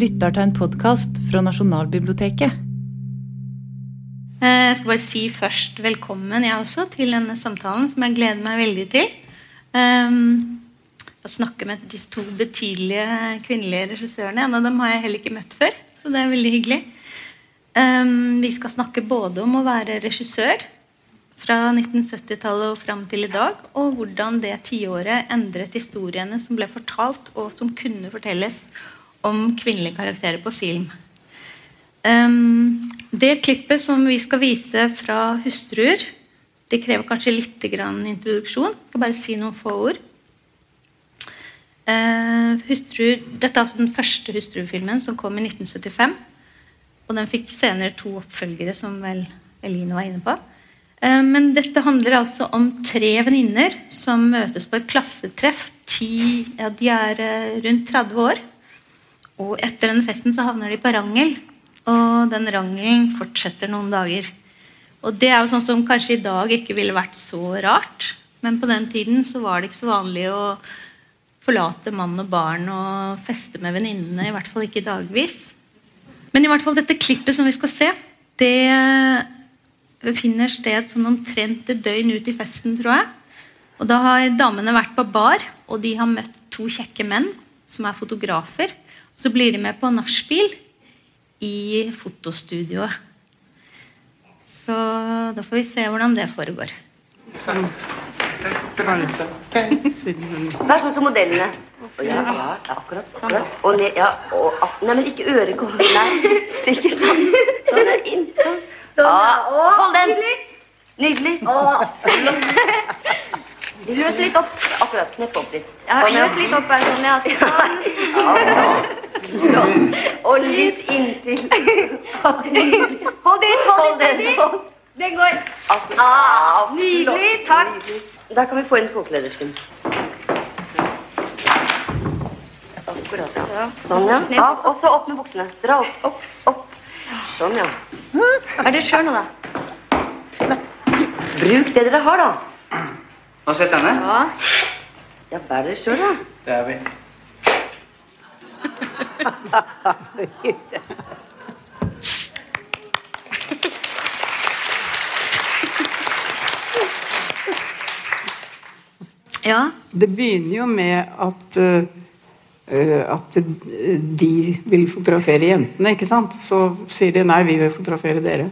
lytter til en podkast fra Nasjonalbiblioteket. Eh, Jeg skal bare si først velkommen jeg også til denne samtalen, som jeg gleder meg veldig til. Um, å snakke med de to betydelige kvinnelige regissørene. En av dem har jeg heller ikke møtt før, så det er veldig hyggelig. Um, vi skal snakke både om å være regissør fra 1970-tallet og fram til i dag, og hvordan det tiåret endret historiene som ble fortalt, og som kunne fortelles om kvinnelige karakterer på film. Um, det klippet som vi skal vise fra 'Hustruer', det krever kanskje litt introduksjon. Jeg skal bare si noen få ord. Uh, hustruer, dette er altså den første Hustruer-filmen som kom i 1975. Og den fikk senere to oppfølgere, som vel Eline var inne på. Uh, men dette handler altså om tre venninner som møtes på et klassetreff. Ti, ja, de er uh, rundt 30 år. Og etter denne festen så havner de på rangel. Og den rangelen fortsetter noen dager. Og det er jo sånn som kanskje i dag ikke ville vært så rart. Men på den tiden så var det ikke så vanlig å forlate mann og barn og feste med venninnene. I hvert fall ikke dagvis. Men i hvert fall dette klippet som vi skal se, det finner sted sånn omtrent et døgn ut i festen, tror jeg. Og da har damene vært på bar, og de har møtt to kjekke menn som er fotografer. Så blir de med på nachspiel i fotostudioet. Så da får vi se hvordan det foregår. Sånn. Vær sånn som modellene. Ja, akkurat. akkurat. Og ned, ja, og, nei, men ikke øret går Nei, ikke sånn. Sånn der inn. Sånn. Ah, hold den. Nydelig. Løs litt opp. Akkurat. Knepp opp litt. Sånn, løs litt opp her, sånn, ja. Sånn. Og litt inntil. Hold dit, hold det dit. den. Går. Ah, Nydelig, takk. Da kan vi få inn påkledersken. Akkurat, ja. Sånn, ja. Av, Og så opp med buksene. Dra opp, opp, opp. Sånn, ja. Er det sjøl nå, da? Bruk det dere har, da. Har setter sett ned. Ja. Ja, bær dere sjøl, da. Det er vi. Ja, Det begynner jo med at, eh, at de vil fotografere jentene, ikke sant? Så sier de nei, vi vil fotografere dere.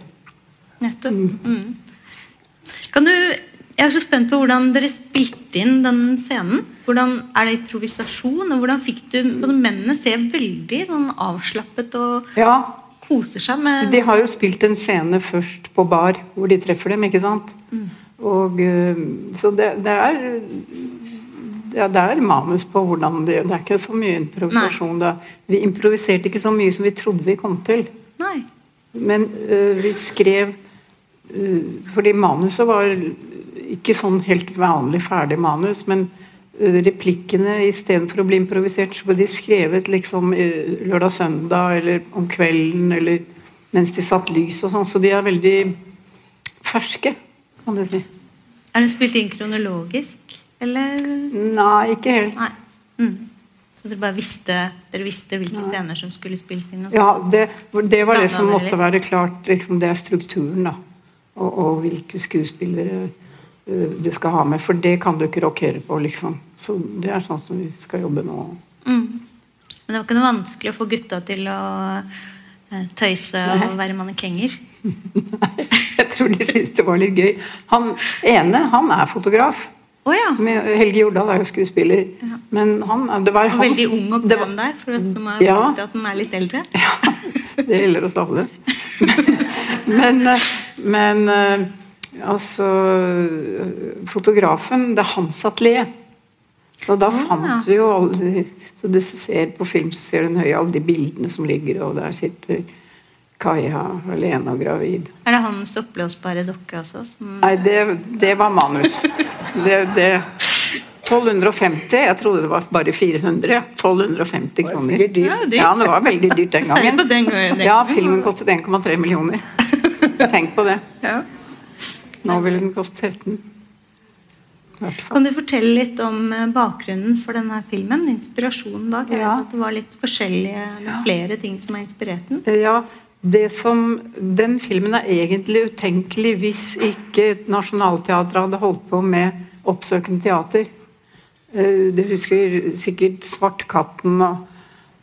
nettopp. Mm. Kan du, jeg er så spent på hvordan dere spilte inn den scenen. Hvordan Er det improvisasjon? Og hvordan fikk du Mennene ser veldig sånn avslappet og Ja, koser seg med de har jo spilt en scene først på bar, hvor de treffer dem, ikke sant? Og, eh, så det, det er ja, det er manus på hvordan det Det er ikke så mye improvisasjon da. Vi improviserte ikke så mye som vi trodde vi kom til. Nei. Men uh, vi skrev uh, Fordi manuset var ikke sånn helt vanlig ferdig manus, men øh, replikkene istedenfor å bli improvisert, så ble de skrevet liksom øh, lørdag-søndag eller om kvelden eller mens de satt lys og sånn, så de er veldig ferske, kan du si. Er det spilt inn kronologisk, eller? Nei, ikke helt. Nei. Mm. Så dere bare visste, dere visste hvilke scener som skulle spilles inn? Ja, det, det var det som måtte være klart. Liksom, det er strukturen, da. Og, og hvilke skuespillere du skal ha med. For det kan du ikke rokere på, liksom. Så det er sånn som vi skal jobbe nå. Mm. Men det var ikke noe vanskelig å få gutta til å eh, tøyse og være mannekenger? Jeg tror de syntes det var litt gøy. Han ene, han er fotograf. Oh, ja. Helge Jordal er jo skuespiller. Men han, det var han, veldig ung og pen der, for oss som har Ja. til at den er litt eldre. Ja, det gjelder oss alle. Men, eh, men eh, altså Fotografen, det er hans atelier. Så da fant vi jo alle Så du ser på film så ser du nøye alle de bildene som ligger, og der sitter Kaja alene og gravid. Er det hans oppblåsbare dokke også? Som, Nei, det, det var manus. Det, det 1250. Jeg trodde det var bare 400. 1250 kroner. Ja, dyrt. Ja, det var veldig dyrt den gangen. Ja, filmen kostet 1,3 millioner. Tenk på det. ja. Nå vil den koste 13. Kan du fortelle litt om eh, bakgrunnen for denne filmen? Inspirasjonen bak? Ja. at det var litt forskjellige, ja. flere ting som har inspirert den. Ja, det som, Den filmen er egentlig utenkelig hvis ikke Nationaltheatret hadde holdt på med oppsøkende teater. Eh, Du husker sikkert 'Svartkatten' og,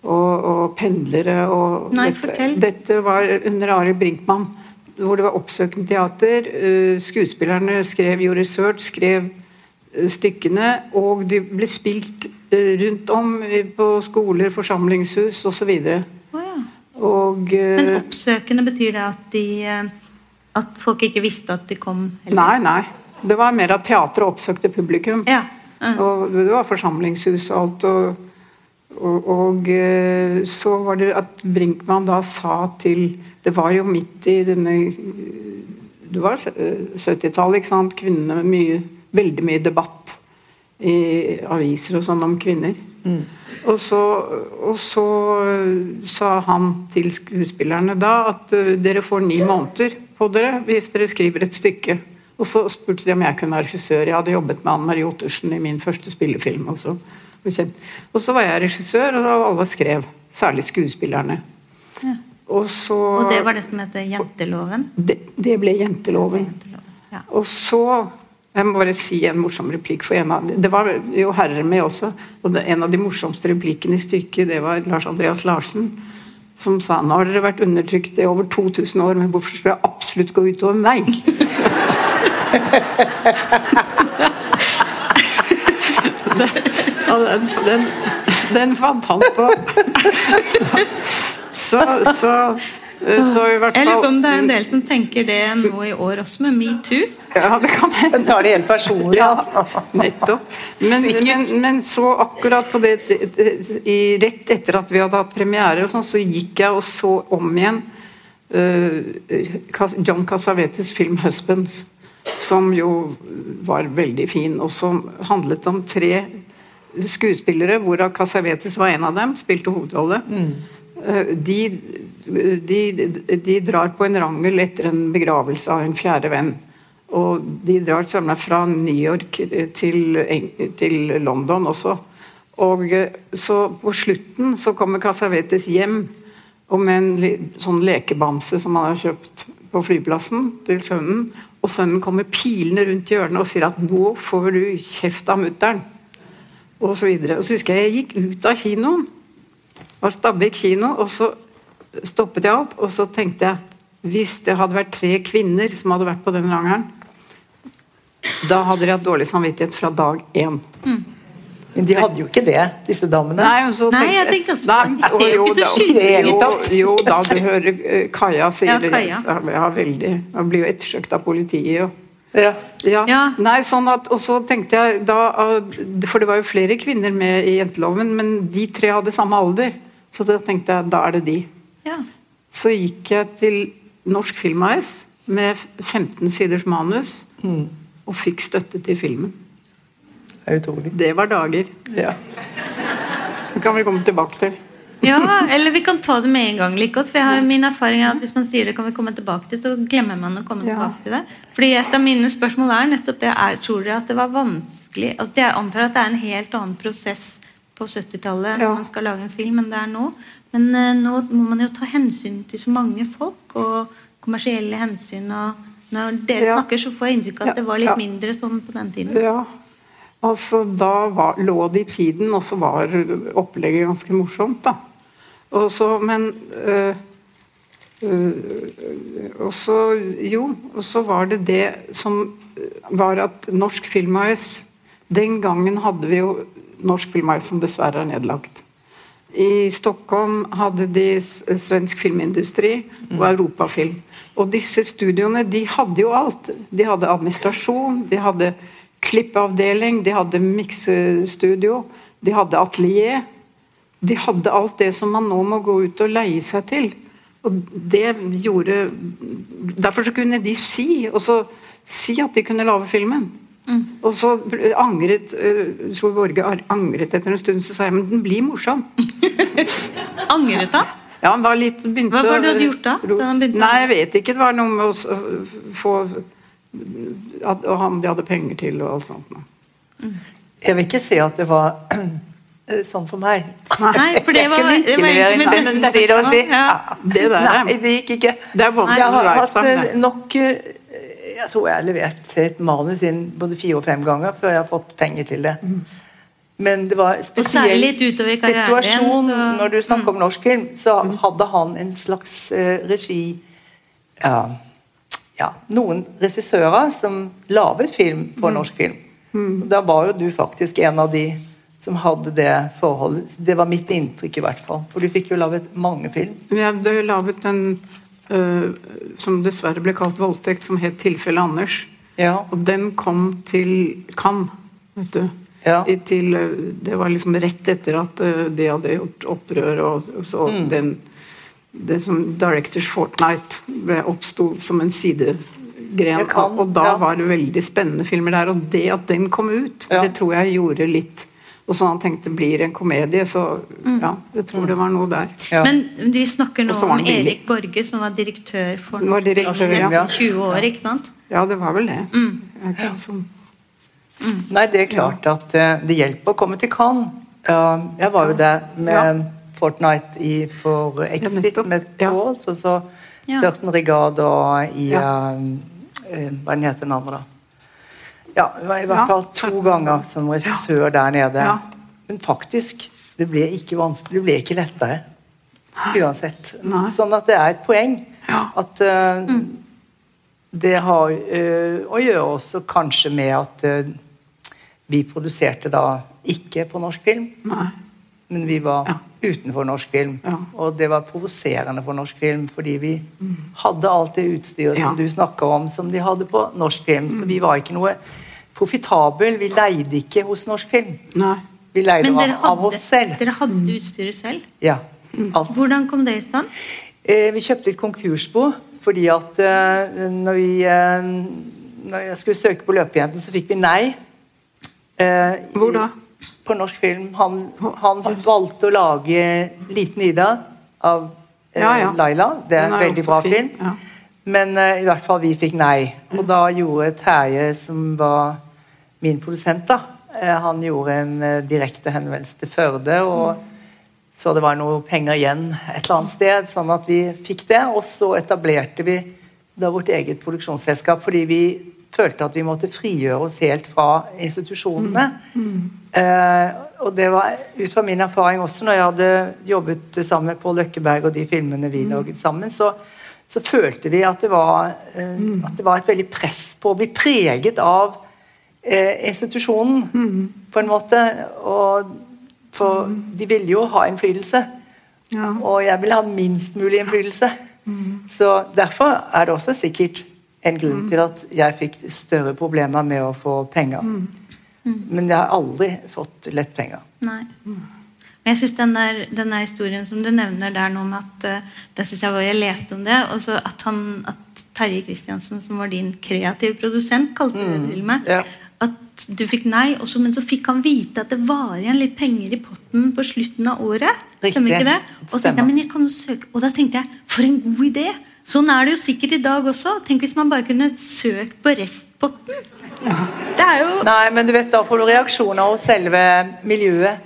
og, og 'Pendlere' og Nei, dette, dette var under Arild Brinkmann, hvor det var oppsøkende teater. Eh, Skuespillerne skrev, gjorde research, skrev eh, stykkene, og de ble spilt eh, rundt om på skoler, forsamlingshus osv. Oh, ja. Og Men oppsøkende betyr det at de At folk ikke visste at de kom? eller? Nei, nei. Det var mer at teatret oppsøkte publikum. Ja. Og det var forsamlingshus og alt. Og, og, og så var det at Brinkmann da sa til Det var jo midt i denne Det var eh, 70-tallet, ikke sant. Kvinnene med mye, veldig mye debatt i aviser og sånn om kvinner. Og så, og så eh, sa han til skuespillerne da at eh, dere får ni måneder på dere hvis dere skriver et stykke. Og så spurte de om jeg kunne være regissør. Jeg hadde jobbet med Anne Marie Ottersen i min første spillefilm. også. Og så var jeg regissør, og alle skrev. Særlig skuespillerne. Og så Og det var det som heter Jenteloven? det, det ble jenteloven. Jenteloven, Ja. Og så Jeg må bare si en morsom replikk. for av, Det var jo herrer med også. og det, En av de morsomste replikkene i stykket det var Lars Andreas Larsen. Som sa nå har dere vært undertrykt i over 2000 år, men hvorfor skulle det absolutt gå utover meg? Den, den, den fant han på. Så, så, så i hvert Jeg lurer på om det er en del som tenker det nå i år også, med metoo. Ja, det kan hende. Tar det helt personlig. Ja, nettopp. Men, men, men så akkurat på det i, Rett etter at vi hadde hatt premiere, og sånn, så gikk jeg og så om igjen eh, John Cassavetes film 'Husbands', som jo var veldig fin, og som handlet om tre skuespillere, hvorav Cassavetes var en av dem, spilte hovedrolle. Eh, De, de, de drar på en rangel etter en begravelse av en fjerde venn. Og de drar samla fra New York til, til London også. Og eh, så på slutten så kommer Casavetes hjem og med en sånn lekebamse som han har kjøpt på flyplassen til sønnen. Og sønnen kommer pilende rundt hjørnet og sier at 'nå får du kjeft av mutter'n'. Og så videre. Og så husker jeg jeg gikk ut av kinoen. Var Stabekk kino, og så stoppet jeg opp, og så tenkte jeg hvis det hadde vært tre kvinner som hadde vært på den rangeren, da hadde de hatt dårlig samvittighet fra dag én. Men de hadde jo ikke det, disse damene. Nei, så Nei, jeg tenkte også det. og jo da-. Jo, jo da, du hører eh, Kaja sier Ja, det. Kaja. så Jeg har veldig, jeg blir jo ettersøkt av politiet. Og, Ja. ja. Ja. Nei, sånn at, og så tenkte jeg da ah, For det var jo flere kvinner med i jenteloven, men de tre hadde samme alder. Så da tenkte jeg da er det de. Ja. Så gikk jeg til Norsk Filmais med 15 siders manus og fikk støtte til filmen. Det er utrolig. Det var dager. Ja. Det kan vi komme tilbake til. ja, eller vi kan ta det med en gang like godt. For jeg har min erfaring er at hvis man sier det kan vi komme tilbake til, så glemmer man å komme Ja. tilbake til det. Fordi et av mine spørsmål er nettopp det er, Tror dere at det var vanskelig at Jeg antar at det er en helt annen prosess på 70-tallet Ja. man skal lage en film enn det er nå. Men eh, nå må man jo ta hensyn til så mange folk, og kommersielle hensyn. og Når dere Ja. snakker, så får jeg inntrykk av at det var litt ja. mindre sånn på den tiden. Ja, altså da var, lå det i tiden, og så var opplegget ganske morsomt, da. Og så, men øh, øh, Og så, jo, og så var det det som var at Norsk Film AS Den gangen hadde vi jo Norsk Film som dessverre er nedlagt. I Stockholm hadde de svensk filmindustri og Europafilm. Og disse studioene de hadde jo alt. De hadde administrasjon, de hadde klippavdeling, de hadde miksestudio, de hadde atelier. De hadde alt det som man nå må gå ut og leie seg til. Og det gjorde Derfor så kunne de si, og så si at de kunne lage filmen. Og så angret uh, Tror Borge angret etter en stund, så sa jeg men den blir morsom. Angret han? Ja, han var litt begynte Hva var det du hadde gjort da, da han Nei, jeg vet ikke. Det var noe med å få at, Og han de hadde penger til og alt sånt. Mm. Jeg vil ikke si at det var eh, sånn for meg. Nei, for det var, ikke det var egentlig det, med det, sier. Ja. Ja. Det der er- Nei, det gikk ikke. Det er Jeg har å være hatt sammen, eh, nok eh, Jeg tror jeg har levert et manus inn både fire og fem ganger før jeg har fått penger til det. Men det var en spesiell situasjon så- når du snakker om norsk film. Så hadde han en slags uh, regi ja, ja, noen regissører som laget film for norsk film. Og Da var jo du faktisk en av de som hadde det forholdet. Det var mitt inntrykk i hvert fall. For du fikk jo laget mange film. Ja, du laget en som dessverre ble kalt voldtekt, som het 'Tilfelle Anders'. Ja. Og den kom til Cannes, vet du. Ja. Til, øh, det var liksom rett etter at øh, de hadde gjort opprør, og, så Mm. den det som Directors Fortnight oppsto som en sidegren. Kan, og, og da ja. var det veldig spennende filmer der. Og det at den kom ut, det tror jeg gjorde litt Og så han tenkte blir det en komedie, så ja, jeg tror det var noe der. Ja. Men vi snakker nå så om. Erik Borge, som var direktør for Som var direktør, ja. 20 år, ikke sant? Ja, det var vel det. Mm. Sånn- Nei, det er klart at uh, det hjelper å komme til Cannes. Uh, jeg var jo der med Fortnite i, for Exit med og så Ja. Certain Regard og i Ja. eh, eh, Hva heter den andre, da? Ja, det var i hvert fall to ganger som regissør der nede. Ja. Men faktisk, det ble ikke det ble ikke lettere. Uansett. Nei. Sånn at det er et poeng Ja. at mm. det har uh, å gjøre også kanskje med at uh, vi produserte da ikke på norsk film, Nei. men vi var Ja. utenfor norsk film. Ja. Og det var provoserende for norsk film, fordi vi hadde alt det utstyret som du snakker om, som de hadde på norsk film. Så vi var ikke noe profitabel. Vi leide ikke hos norsk film. Nei. Vi leide Men dere av, av oss selv. dere hadde utstyret selv. Ja. Alt. Hvordan kom det i stand? Eh, vi kjøpte et konkursbo fordi at eh, når, vi, eh, når jeg skulle søke på Løpejenten, så fikk vi nei. Eh, Hvor da? På norsk film. Han, han valgte å lage 'Liten Ida' av eh, Ja, ja. Laila. Det er en er veldig bra fin, film. ja. Men eh, i hvert fall vi fikk nei. Og da gjorde Terje, som var min produsent, da, eh, han gjorde en eh, direkte henvendelse til Førde. og så det var noe penger igjen et eller annet sted, sånn at vi fikk det. Og så etablerte vi da vårt eget produksjonsselskap fordi vi følte at vi måtte frigjøre oss helt fra institusjonene. Eh, og det var ut fra min erfaring også, når jeg hadde jobbet sammen med Pål Løkkeberg og de filmene vi laget sammen, så, så følte vi at det, var, eh, at det var et veldig press på å bli preget av eh, institusjonen, på en måte. Og for de ville jo ha innflytelse. Ja. Og jeg vil ha minst mulig innflytelse. Så derfor er det også sikkert en grunn til at jeg fikk større problemer med å få penger. Men jeg har aldri fått lett penger. Nei. Men jeg synes den der, den der historien som du nevner der nå med at eh, det synes jeg var, Jeg leste om det. Og at, at Terje Kristiansen, som var din kreative produsent, kalte det til meg. Mm. At du fikk nei, også, men så fikk han vite at det var igjen litt penger i potten på slutten av året. Stemmer ikke det? Og, tenkte jeg, men jeg kan jo søke. og da tenkte jeg for en god idé! Sånn er det jo sikkert i dag også. Tenk hvis man bare kunne søkt på restpotten. Det er jo Nei, men du vet, da får du reaksjoner hos selve miljøet.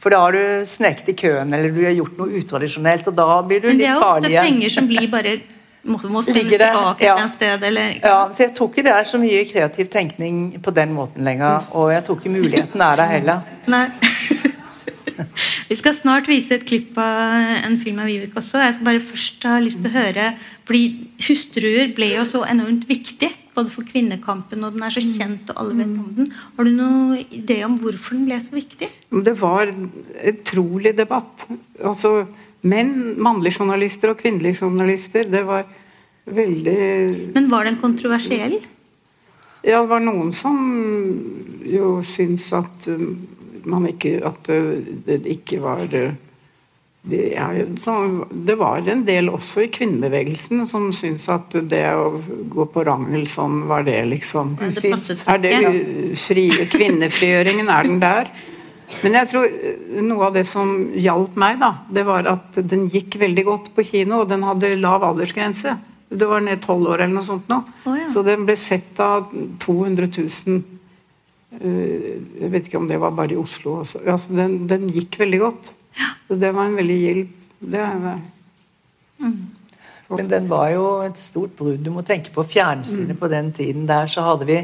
For da har du sneket i køen, eller du har gjort noe utradisjonelt, og da blir du Men det er jo ofte penger som blir bare må, må det, tilbake et ja. et sted. Eller, Ja, så Jeg tror ikke det er så mye kreativ tenkning på den måten lenger. Og jeg tror ikke muligheten er der heller. Nei. Vi skal snart vise et klipp av en film av Vivek også. Jeg skal bare først ha lyst til å høre fordi Hustruer ble jo så enormt viktig både for kvinnekampen, og den er så kjent, og alle vet om den. Har du noen idé om hvorfor den ble så viktig? Det var en utrolig debatt. Altså, menn, mannlige journalister og kvinnelige journalister. Det var veldig Men var den kontroversiell? Ja, det var noen som jo syns at um, man ikke At uh, det ikke var uh, det, er, sånn- det var en del også i kvinnebevegelsen som syntes at det å gå på Ragnhild sånn, var det liksom Det Er det uh, Kvinnefrigjøringen, er den der? Men jeg tror uh, noe av det som hjalp meg, da, det var at den gikk veldig godt på kino, og den hadde lav aldersgrense. Det var ned tolv år eller noe sånt nå. Oh, ja. Så den ble sett av 200 000 Eh, Jeg vet ikke om det var bare i Oslo også. Altså, den, den gikk veldig godt. Så det var en veldig hjelp. Det er, Men den var jo et stort brudd. Du må tenke på fjernsynet på den tiden. Der så hadde vi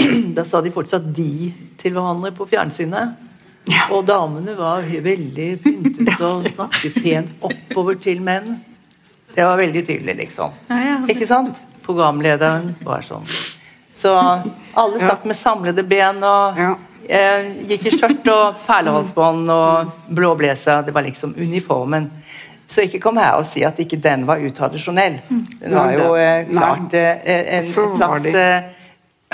Da sa de fortsatt 'de' til hverandre på fjernsynet. Og damene var veldig pyntet og snakket pent oppover til menn. Det var veldig tydelig, liksom. Ja, ja. Ikke sant? Programlederen var sånn. Så alle satt med samlede ben og eh, gikk i skjørt og perlehalsbånd og blå blazer. Det var liksom uniformen. Så ikke kom her og si at ikke den var utradisjonell. Den var jo eh, klart eh, en slags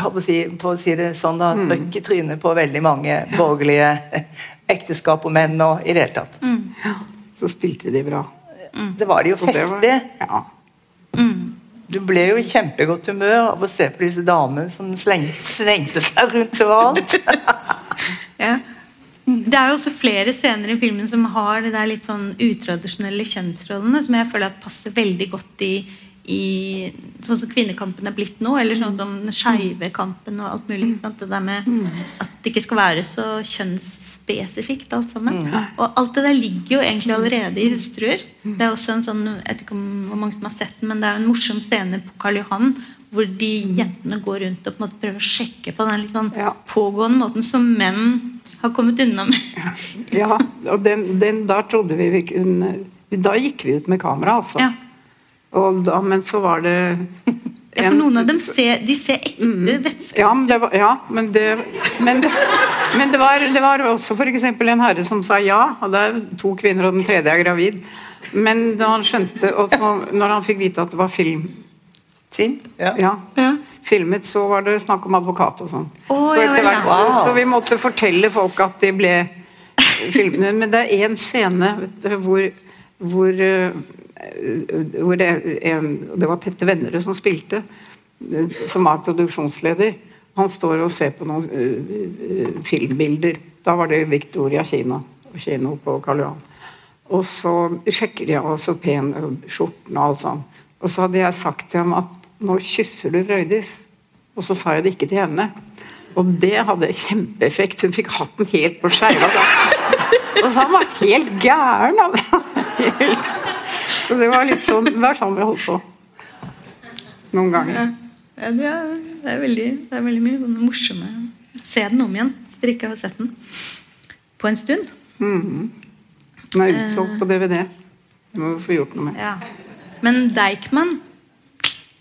håper å si, på å si det sånn da, Mm. trøkk i trynet på veldig mange borgerlige ekteskap og menn og i det hele tatt. så spilte de bra. Det var det jo festlig. Ja. Du ble jo i kjempegodt humør av å se på disse damene som slengte, slengte seg rundt overalt. Ja. Det er jo også flere scener i filmen som har det der litt sånn utradisjonelle kjønnsrollene, som jeg føler at passer veldig godt i, i sånn som kvinnekampen er blitt nå, eller sånn som den skeive kampen og alt mulig. Det der med at det ikke skal være så kjønnsspesifikt alt sammen. Og alt det der ligger jo egentlig allerede i 'Hustruer'. Det er også en sånn, jeg vet ikke om hvor mange som har sett den, men det er jo en morsom scene på Karl Johan hvor de jentene går rundt og på en måte prøver å sjekke på den litt sånn pågående måten som menn har kommet unna med. Ja, og den, den, da trodde vi vi kunne Da gikk vi ut med kamera, altså. Ja. Og da, men så var det Ja, for noen av dem ser, de ser ekte vætske Ja, men det var, ja, men det, men det, men det, var, det var også f.eks. en herre som sa ja. og Det er to kvinner, og den tredje er gravid. Men da han skjønte, så, når han fikk vite at det var film Tim? Ja. ja, Ja. filmet, så var det snakk om advokat og sånn. Oh, så, ja, Wow. så vi måtte fortelle folk at de ble filmet. Men det er én scene vet du, hvor, hvor, eh, hvor det, en, det var Petter Vennerød som spilte, eh, som var produksjonsleder. Han står og ser på noen uh, eh, filmbilder. Da var det Victoria Kina, kino på Karl Johan. Og så sjekker de av så pen skjorten og alt sånn. Og så hadde jeg sagt til ham at nå kysser du Frøydis. Og så sa jeg det ikke til henne. Og det hadde kjempeeffekt. Hun fikk hatten helt på skeiva. Og så han var helt gæren. Han. Helt. Så det var litt sånn Det var sånn vi holdt på. Noen ganger. Ja, det, er, det, er veldig, det er veldig mye sånne morsomme Se den om igjen, Strikke har sett den på en stund. Den er utsolgt på DVD. Det må vi få gjort noe med. Ja. Men Deichman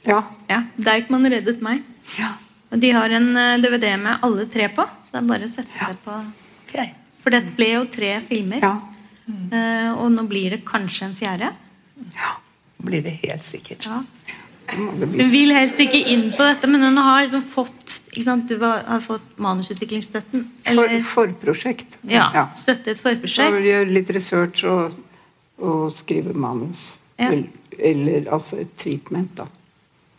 Ja. ja, Deichman reddet meg. ja. Og De har en eh, DVD med alle tre på, så det er bare å sette seg på Ok. For det ble jo tre filmer. ja. Eh, og nå blir det kanskje en fjerde. Blir det helt sikkert. Ja. Hun vil helst ikke inn på dette, men hun har liksom fått ikke sant? Du har fått manusutviklingsstøtten. For, forprosjekt. ja, ja. støtte et forprosjekt. vil gjøre litt research og, og skrive manus. Ja. Eller, eller altså et treatment, da.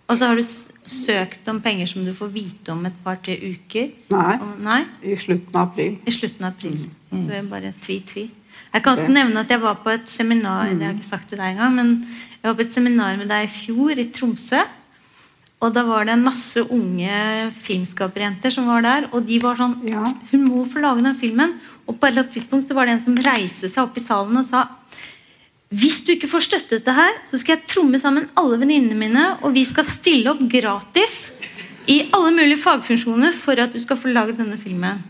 Og så har du søkt om penger som du får vite om et par-tre uker. Nei. Om, nei? I slutten av april. I slutten av april. Mm. Det er bare tvi-tvi. Jeg kan også nevne at jeg var på et seminar det har jeg ikke sagt til deg engang, men jeg var på et seminar med deg i fjor i Tromsø. Og da var det en masse unge filmskaperjenter som var der. Og de var sånn Ja. Hun må få lage den filmen. Og på et eller annet tidspunkt så var det en som reiste seg opp i salen og sa hvis du ikke får støtte dette her, så skal jeg tromme sammen alle venninnene mine, og vi skal stille opp gratis i alle mulige fagfunksjoner for at du skal få laget denne filmen.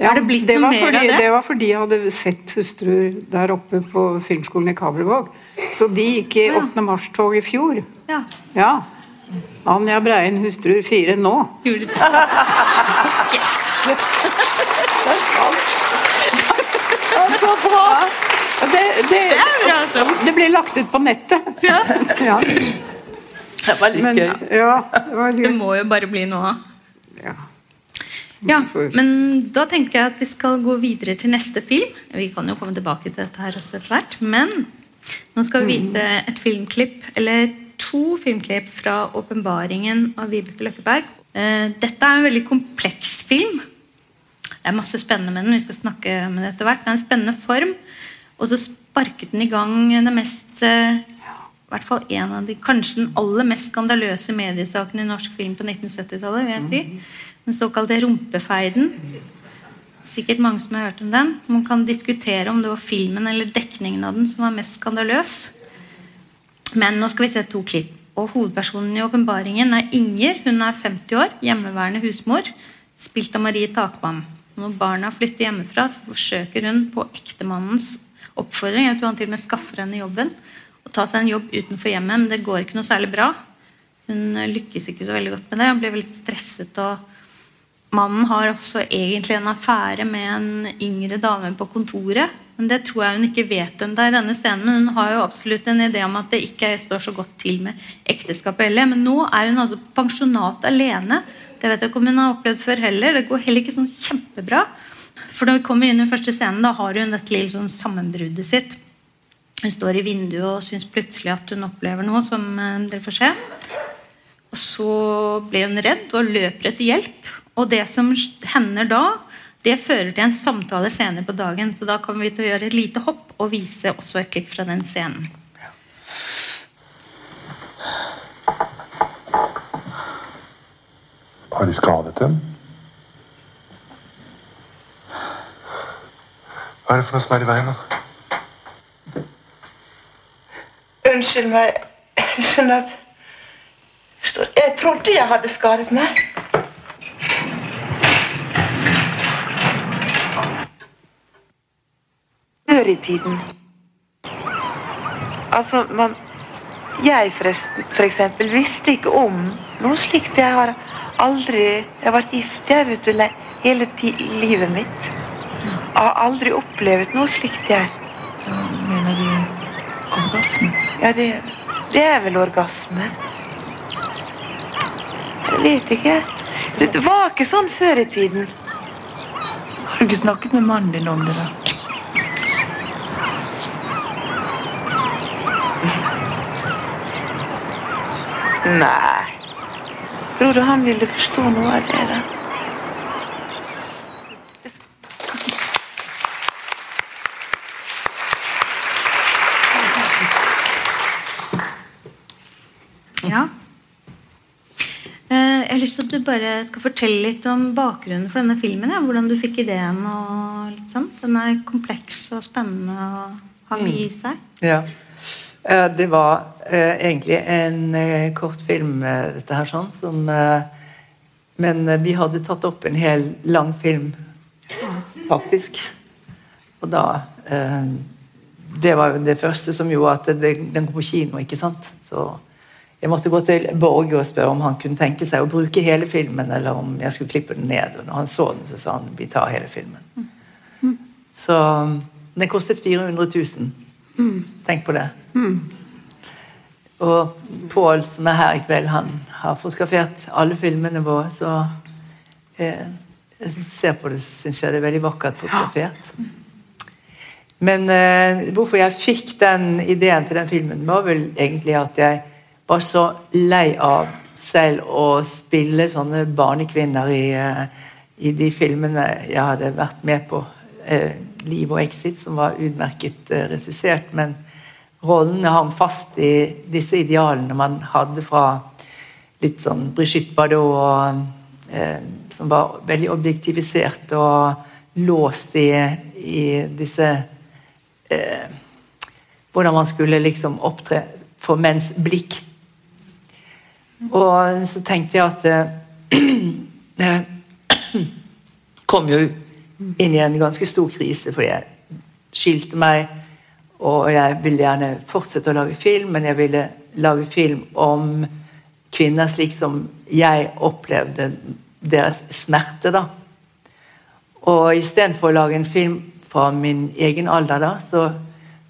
Ja, Er det blitt det noe var mer fordi, av det? det var fordi jeg hadde sett hustruer der oppe på filmskolen i Kabelvåg. Så de gikk i 8. mars-tog i fjor. Ja, Ja. Anja Breien, hustruer fire nå. gjorde det. Og Det, det, bra, Det, det ble lagt ut på nettet. Ja. Ja, Det var litt men, gøy. ja, det var Det må jo bare bli noe av. Ja. Ja, men da tenker jeg at vi skal gå videre til neste film. Vi kan jo komme tilbake til dette her også etter hvert. Men nå skal vi vise et filmklipp, eller to filmklipp fra åpenbaringen av Vibeke Løkkeberg. Eh, Dette er en veldig kompleks film. Det er masse spennende med den. Vi skal snakke med det etter hvert. Det er en spennende form. Og så sparket den i gang det mest i hvert fall en av de, kanskje den aller mest skandaløse mediesaken i norsk film på 1970-tallet. vil jeg si. Den såkalte rumpefeiden. Sikkert mange som har hørt om den. Man kan diskutere om det var filmen eller dekningen av den som var mest skandaløs. Men nå skal vi se to klipp. Og Hovedpersonen i åpenbaringen er Inger. Hun er 50 år, hjemmeværende husmor, spilt av Marie Takvam. Når barna flytter hjemmefra, så forsøker hun på ektemannens oppfordring jeg tror han til med skaffer henne jobben, å ta seg en jobb utenfor hjemmet. Men det går ikke noe særlig bra. Hun lykkes ikke så veldig godt med det. Hun blir veldig stresset. og Mannen har også egentlig en affære med en yngre dame på kontoret. Men det tror jeg hun ikke vet ennå i denne scenen. Hun har jo absolutt en idé om at det ikke står så godt til med ekteskapet heller. Men nå er hun altså pensjonat alene. Det vet jeg ikke om hun har opplevd før heller. Det går heller ikke sånn kjempebra. For når vi kommer inn i første scenen, da har hun dette lille sånn sammenbruddet sitt. Hun står i vinduet og syns plutselig at hun opplever noe som eh, dere får se. Og så blir hun redd og løper etter hjelp. Og det som hender da, det fører til en samtale senere på dagen. Så da kommer vi til å gjøre et lite hopp og vise også et klipp fra den scenen. Har de skadet dem? Hva er det for noe som er i veien? da? Unnskyld meg. Jeg skjønner at Jeg trodde jeg hadde skadet meg. Før i tiden Altså, man Jeg forresten, for eksempel, visste ikke om noe slikt. Jeg har aldri Jeg har vært gift jeg vet du, hele livet mitt. Jeg har aldri opplevd noe slikt, jeg. Mener du orgasme? Ja, det, det er vel orgasme. Jeg vet ikke. Det var ikke sånn før i tiden. Har du ikke snakket med mannen din om det, da? Nei. Tror du han ville forstå noe av det, da? Ja. Eh, Jeg har lyst til at du bare skal fortelle litt om bakgrunnen for denne filmen. Ja. Hvordan du fikk ideen. og litt sånn. Den er kompleks og spennende og har mye i seg. Ja. Eh, Det var egentlig en eh, kortfilm, eh, dette her, sånn, som eh, Men eh, vi hadde tatt opp en hel lang film, faktisk. Og da eh, Det var jo det første som gjorde at det, den kom på kino, ikke sant. Så jeg måtte gå til Borge og spørre om han kunne tenke seg å bruke hele filmen, eller om jeg skulle klippe den ned. Og når han så den, så sa han vi tar hele filmen. Så den kostet 400 000. Tenk på det. Og Pål, som er her i kveld, han har fotografert alle filmene våre, så eh, jeg ser på det, så syns jeg det er veldig vakkert fotografert. Men eh, hvorfor jeg fikk den ideen til den filmen, var vel egentlig at jeg var så lei av selv å spille sånne barnekvinner i, eh, i de filmene jeg hadde vært med på. Eh, Liv og Exit, som var utmerket eh, regissert, men rollene hang fast i disse idealene man hadde fra litt sånn Brigitte Bardot, og, eh, som var veldig objektivisert og låst i, i disse eh, Hvordan man skulle liksom opptre for menns blikk. Og så tenkte jeg at eh, kom jo inn i en ganske stor krise fordi jeg skilte meg. Og jeg ville gjerne fortsette å lage film, men jeg ville lage film om kvinner slik som jeg opplevde deres smerte. da. Og istedenfor å lage en film fra min egen alder, da, så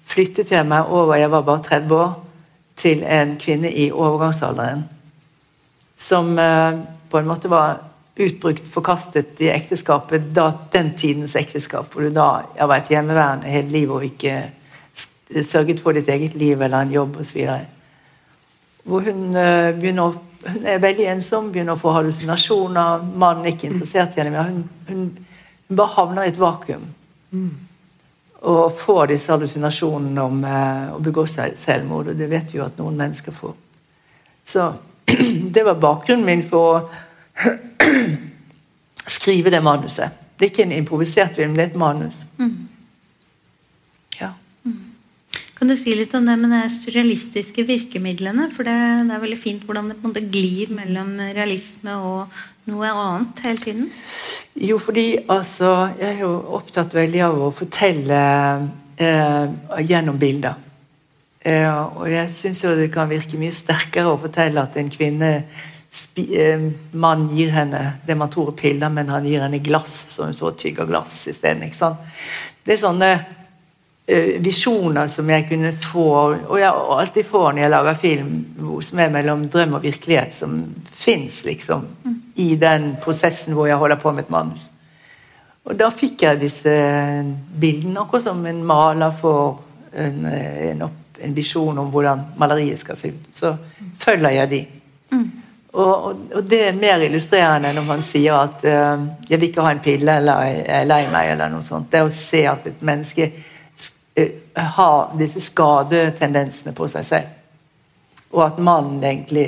flyttet jeg meg over, jeg var bare 30 år, til en kvinne i overgangsalderen. Som eh, på en måte var utbrukt, forkastet i ekteskapet, da, den tidens ekteskap, hvor du da har vært hjemmeværende hele livet og ikke sørget for ditt eget liv eller en jobb osv. Hvor hun eh, begynner hun er veldig ensom, begynner å få hallusinasjoner. Mannen er ikke interessert i henne mer. Hun, hun, hun bare havner i et vakuum. og får disse hallusinasjonene om eh, å begå sel- selvmord. Og det vet vi jo at noen mennesker får. Så det var bakgrunnen min for å skrive det manuset. Det er ikke en improvisert film, det er et manus. Ja. Kan du si litt om det med de surrealistiske virkemidlene? For det, det er veldig fint hvordan det på en måte glir mellom realisme og noe annet hele tiden. Jo, fordi altså Jeg er jo opptatt veldig av å fortelle eh, gjennom bilder. Eh, og jeg syns jo det kan virke mye sterkere å fortelle at en kvinne eh, Mann gir henne det man tror er piller, men han gir henne glass, så hun så tygger glass isteden. Det er sånne visjoner som jeg kunne få, og jeg alltid får når jeg lager film, som er mellom drøm og virkelighet, som fins liksom i den prosessen hvor jeg holder på med et manus. Og da fikk jeg disse bildene, akkurat som en maler får en, en, en visjon om hvordan maleriet skal se ut. Så følger jeg de. Og, og, og det er mer illustrerende når man sier at uh, 'jeg vil ikke ha en pille', eller 'jeg er lei meg', eller noe sånt. Det å se at et menneske eh, disse skadetendensene på seg selv. Og at mannen egentlig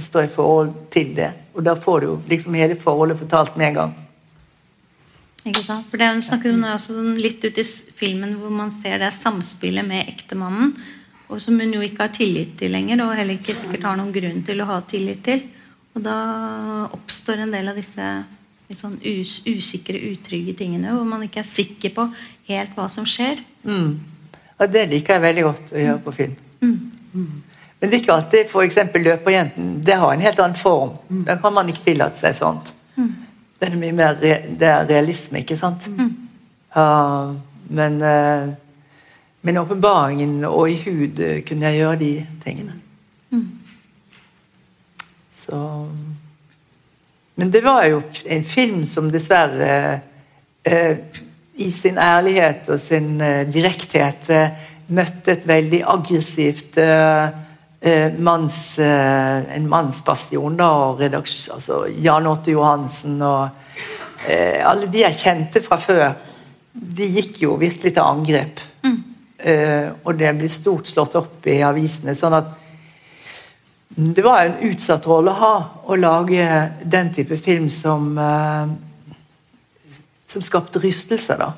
står i forhold til det. Og da får du jo liksom hele forholdet fortalt med en gang. Ikke sant? For det hun snakker om er også litt ut i filmen hvor man ser det samspillet med ektemannen, og som hun jo ikke har tillit til lenger, og heller ikke sikkert har noen grunn til å ha tillit til. Og da oppstår en del av disse sånn us usikre, utrygge tingene, hvor man ikke er sikker på helt hva som skjer. Mm. Og det liker jeg veldig godt å gjøre på film. Mm. Men det er ikke alltid f.eks. løperjenten. Det har en helt annen form. Da kan man ikke tillate seg sånt. Det er mye mer re det er realisme, ikke sant? Ja, men uh, men åpenbaringen og i hud eh, kunne jeg gjøre de tingene. Så Men det var jo en film som dessverre eh, i sin ærlighet og sin eh, direkthet eh, møtte et veldig aggressivt eh, eh, manns, eh, en mannsbastion. da, og redaks, altså Jan Otto Johansen og eh, alle de jeg kjente fra før, de gikk jo virkelig til angrep. Eh, og det ble stort slått opp i avisene. sånn at det var en utsatt rolle å ha, å lage den type film som eh, som skapte rystelser, da.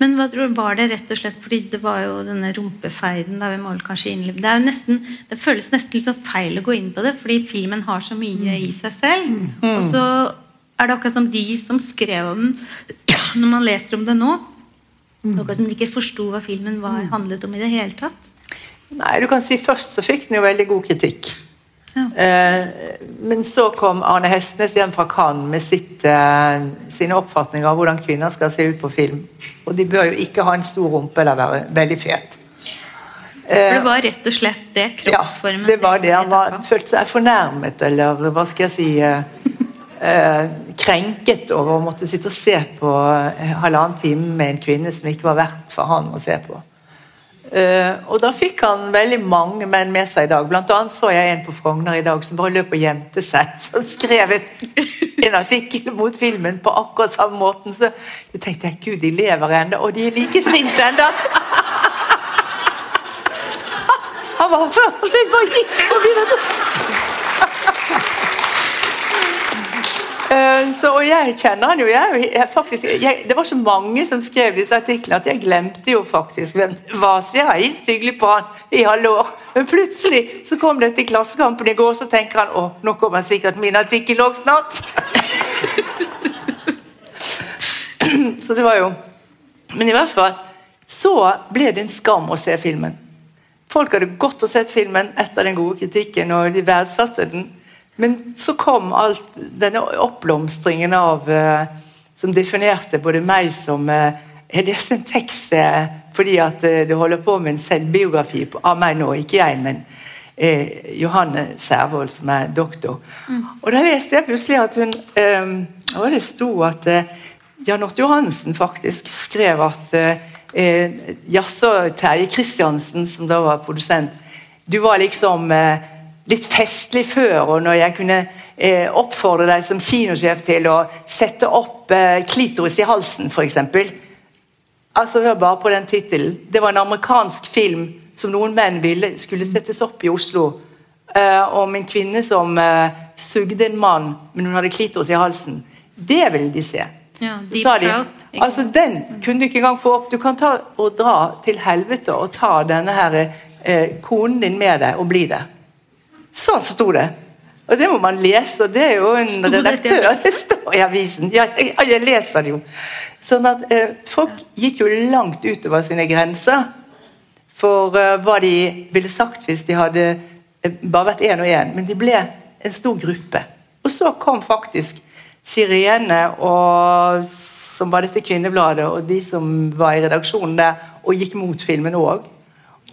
Men hva tror du, var det rett og slett fordi det var jo denne rumpefeiden da vi må kanskje innleve Det er jo nesten, det føles nesten litt sånn feil å gå inn på det, fordi filmen har så mye i seg selv. Og så er det akkurat som de som skrev om den, når man leser om det nå er Akkurat som de ikke forsto hva filmen var, handlet om i det hele tatt. Nei, du kan si Først så fikk den jo veldig god kritikk. Ja. Eh, men så kom Arne Hestnes hjem fra Cannes med sitt, eh, sine oppfatninger av hvordan kvinner skal se ut på film. Og de bør jo ikke ha en stor rumpe eller være veldig fet. For det var rett og slett det kroppsformen Ja, det var det. Han var, følte seg fornærmet, eller hva skal jeg si eh, eh, Krenket over å måtte sitte og se på eh, halvannen time med en kvinne som ikke var verdt for han å se på. Eh, og da fikk han veldig mange menn med seg i dag. Blant annet så jeg en på Frogner i dag som bare løp og gjemte seg. Som skrev en artikkel mot filmen på akkurat samme måten. Så jeg tenkte jeg, gud, de lever ennå, og de er like sinte ennå! Han var Det bare gikk forbi Eh, Så, og jeg kjenner han jo. Jeg, jeg, faktisk, jeg, det var så mange som skrev disse artiklene at jeg glemte jo faktisk hvem det var. Så jeg har hilst hyggelig på han i halve år. Men plutselig så kom det til Klassekampen i går, så tenker han å, nå kommer sikkert min artikkel òg snart. så det var jo Men i hvert fall så ble det en skam å se filmen. Folk hadde gått og sett filmen etter den gode kritikken, og de verdsatte den. Men så kom alt denne oppblomstringen av eh, Som definerte både meg som Er det en tekst eh, fordi at du holder på med en selvbiografi av meg nå, ikke jeg, men eh, Johanne Servold, som er doktor. Og da leste jeg plutselig at hun eh, Og det sto at eh, Jan Otto Johansen faktisk skrev at eh, eh, Jaså, Terje Kristiansen, som da var produsent, du var liksom eh, litt festlig før, og når jeg kunne eh, oppfordre deg som kinosjef til å sette opp eh, klitoris i halsen, f.eks. Altså, Hør bare på den tittelen. Det var en amerikansk film som noen menn ville skulle settes opp i Oslo. eh, om en kvinne som eh, sugde en mann, men hun hadde klitoris i halsen. Det ville de se. Ja, de, altså Den kunne du ikke engang få opp. Du kan ta og dra til helvete og ta denne her, eh, konen din med deg og bli det. Sånn sto det. Og det må man lese, og det er jo en Sto det redaktør Det står i avisen. Ja, jeg, jeg leser det jo. Sånn at eh, Folk gikk jo langt utover sine grenser for eh, hva de ville sagt hvis de hadde eh, bare vært én og én. Men de ble en stor gruppe. Og så kom faktisk Sirene, og, som var dette kvinnebladet, og de som var i redaksjonen der, og gikk mot filmen òg.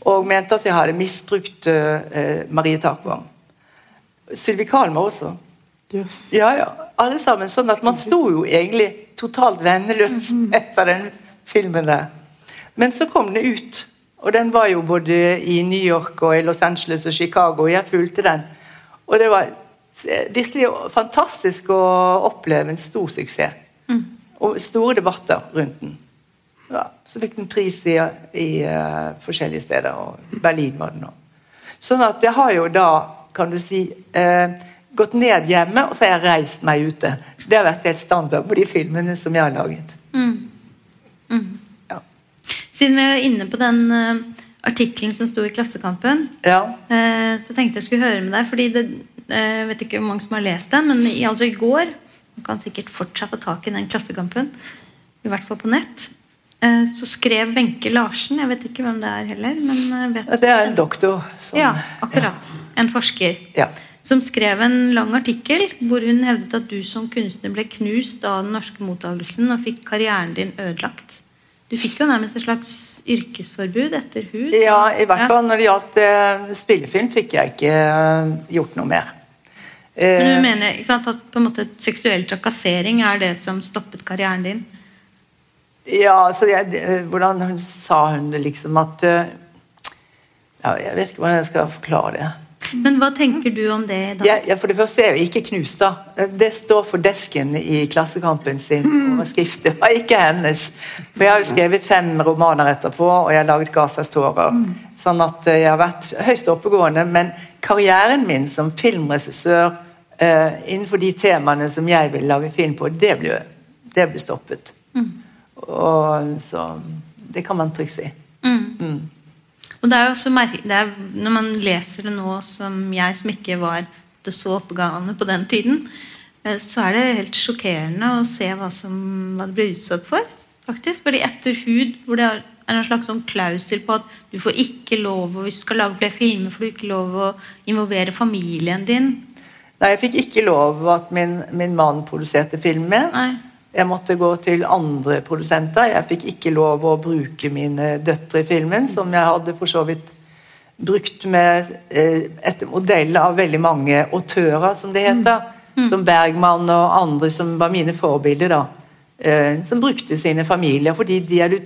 Og mente at jeg hadde misbrukt uh, Marie Takvang. Sylvi Kalmar også. Yes. Ja, ja. Alle sammen. Sånn at man sto jo egentlig totalt venneløs etter den filmen der. Men så kom den ut. Og den var jo både i New York og i Los Angeles og Chicago, og jeg fulgte den. Og det var eh, virkelig fantastisk å oppleve en stor suksess. Og store debatter rundt den. Ja, så fikk den pris i, i uh, forskjellige steder, og Berlin var den òg. Sånn at jeg har jo da, kan du si, uh, gått ned hjemme, og så har jeg reist meg ute. Det har vært helt standard på de filmene som jeg har laget. Ja. Siden vi er inne på den uh, artikkelen som sto i Klassekampen, Ja. uh, så tenkte jeg skulle høre med deg. fordi det, Jeg vet ikke hvor mange som har lest den, men i, altså i går Man kan sikkert fortsatt få tak i den Klassekampen, i hvert fall på nett. Eh, Så skrev Wenche Larsen, jeg vet ikke hvem det er heller men vet, Det er en doktor som Ja, akkurat. En forsker. Ja. Som skrev en lang artikkel hvor hun hevdet at du som kunstner ble knust av den norske mottagelsen og fikk karrieren din ødelagt. Du fikk jo nærmest et slags yrkesforbud etter hud. Ja, i hvert fall når det gjaldt eh, spillefilm, fikk jeg ikke eh, gjort noe mer. Men Eh, du mener sant, at på en måte seksuell trakassering er det som stoppet karrieren din? Ja, altså jeg, eh, Hvordan hun sa hun det liksom at eh, ja, Jeg vet ikke hvordan jeg skal forklare det. Men hva tenker du om det i dag? Jeg, jeg, for det første er jeg ikke knust, da. Det står for desken i Klassekampen sin overskrift. Det var ikke hennes. For jeg har jo skrevet fem romaner etterpå, og jeg har laget 'Gazas tårer'. Sånn at eh, jeg har vært høyst oppegående. Men karrieren min som filmregissør uh, innenfor de temaene som jeg vil lage film på, det ble, det ble stoppet. Og så Det kan man trygt si. Mm. Og det er jo også det er, Når man leser det nå, som jeg som ikke var det så oppegående på den tiden, eh, så er det helt sjokkerende å se hva, som, hva det ble utsatt for. faktisk. Fordi etter hud, hvor det er en slags sånn klausul på at du får ikke lov og Hvis du skal lage flere filmer, får du ikke lov å involvere familien din. Nei, jeg fikk ikke lov at min, min mann produserte film med. Nei. Jeg måtte gå til andre produsenter. Jeg fikk ikke lov å bruke mine døtre i filmen, som jeg hadde for så vidt brukt med et etter modell av veldig mange autører, som det heter. Som Bergman og andre som var mine forbilder. da. Eh, som brukte sine familier, fordi de er du,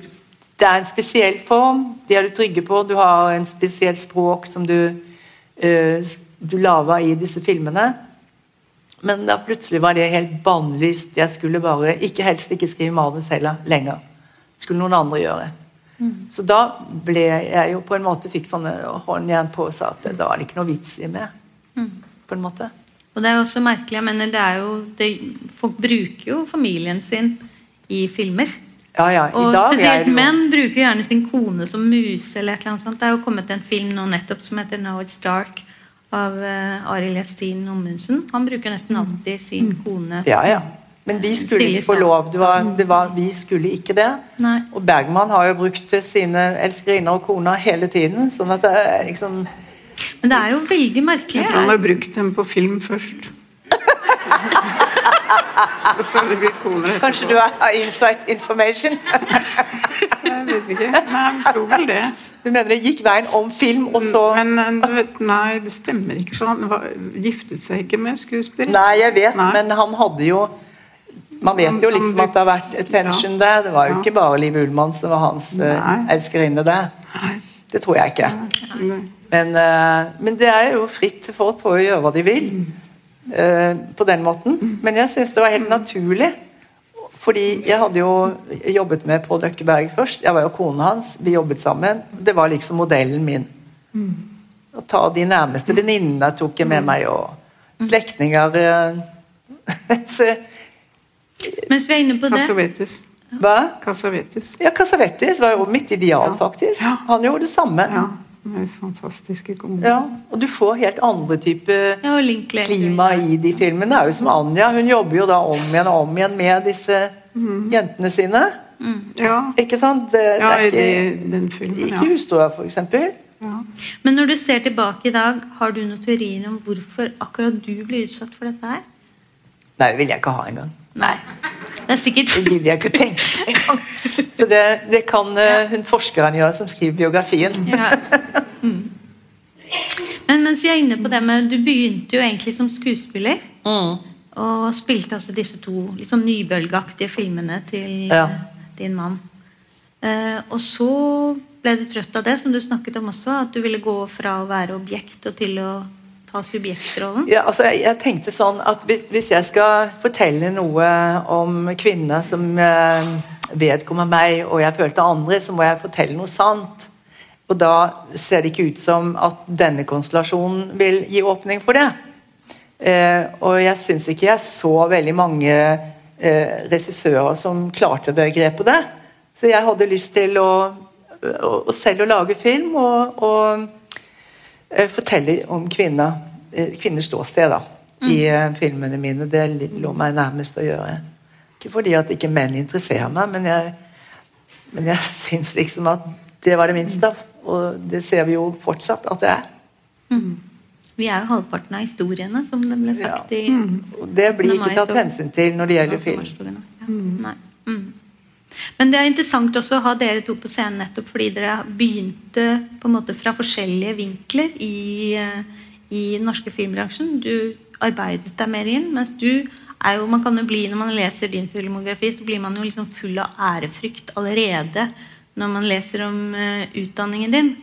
det er en spesiell form. De er du trygge på. Du har en spesielt språk som du, eh, du lager i disse filmene. Men da plutselig var det helt bannlyst. Jeg skulle bare ikke helst ikke skrive manus heller lenger. Det skulle noen andre gjøre. Så da ble jeg jo på en måte fikk sånne håndjern på og sa at da er det ikke noe vits i mer. På en måte. Og det er jo også merkelig. jeg mener det er jo, det, Folk bruker jo familien sin i filmer. Ja, ja. Og spesielt jo menn bruker gjerne sin kone som muse. eller et eller annet sånt. Det er jo kommet en film nå nettopp som heter Now It's Dark av uh, Arild Estin Ommundsen. Han bruker nesten alltid sin kone. Ja, ja. Men vi skulle ikke få lov. Det var, det var, vi skulle ikke det. Nei. Og Bergman har jo brukt sine elskerinner og koner hele tiden. sånn at det er liksom Men det er jo veldig merkelig. Jeg tror han har brukt dem på film først. Kanskje du har inside information? Jeg vet ikke. Nei, jeg tror vel det. Du mener det gikk veien om film, og så Men eh, du vet, nei, det stemmer ikke. For han var, giftet seg ikke med skuespiller. Nei, jeg vet, Nei. men han hadde jo Man vet jo liksom at det har vært attention der. Det var jo ikke bare Liv Ullmann som var hans uh, elskerinne der. Det tror jeg ikke. Men, eh, men det er jo fritt for folk på å gjøre hva de vil. Eh, på den måten. Men jeg syns det var helt naturlig Fordi jeg hadde jo jobbet med Pål Røkkeberg først. Jeg var jo kona hans. Vi jobbet sammen. Det var liksom modellen min. Å ta de nærmeste venninnene tok jeg med meg, og slektninger eh, Mens vi er inne på det Cassavetes. Hva? Cassavetes. Ja, Cassavetes var jo mitt ideal, faktisk. Han gjorde det samme. Ja, med fantastiske komedier. Ja, og du får helt andre typer Ja, klima i de filmene. Det er jo som Anja, hun jobber jo da om igjen og om igjen med disse jentene sine. Ja, Ikke sant? Det, ja det er ikke, de- den filmen, ikke ja. husstoa, for eksempel. ja. Men når du ser tilbake i dag, har du noen teorier om hvorfor akkurat du ble utsatt for dette her? Nei, det vil jeg ikke ha engang. Nei. Det er sikkert Det gidder jeg ikke å tenke engang. Så det, det kan uh, hun forskeren gjøre som skriver biografien. Ja. Mm. Men mens vi er inne på det med Du begynte jo egentlig som skuespiller. Mm. Og spilte altså disse to litt sånn nybølgeaktige filmene til Ja. eh, din mann. Uh, og så ble du trøtt av det, som du snakket om også. At du ville gå fra å være objekt og til å ta subjektrollen. Ja, altså jeg, jeg tenkte sånn at hvis, jeg skal fortelle noe om kvinner som eh, vedkommer meg, og jeg følte andre, så må jeg fortelle noe sant. Og da ser det ikke ut som at denne konstellasjonen vil gi åpning for det. Eh, og jeg syns ikke jeg så veldig mange eh, regissører som klarte det grepet der. Så jeg hadde lyst til å, å, å selv å lage film og, og forteller om kvinner, eh, kvinners ståsted da, i eh, filmene mine. Det lå meg nærmest å gjøre. Ikke fordi at ikke menn interesserer meg, men jeg, men jeg syns liksom at det var det minste. Og det ser vi jo fortsatt at det er. Vi er jo halvparten av historiene, som det ble sagt i mm. det blir ikke tatt hensyn til når det gjelder film. Ja. Nei. Mm. Men det er interessant også å ha dere to på scenen nettopp fordi dere begynte på en måte fra forskjellige vinkler i, eh, i den norske filmbransjen. Du arbeidet deg mer inn, mens du er jo, man kan jo bli, Når man leser din filmografi, så blir man jo liksom full av ærefrykt allerede når man leser om eh, utdanningen din.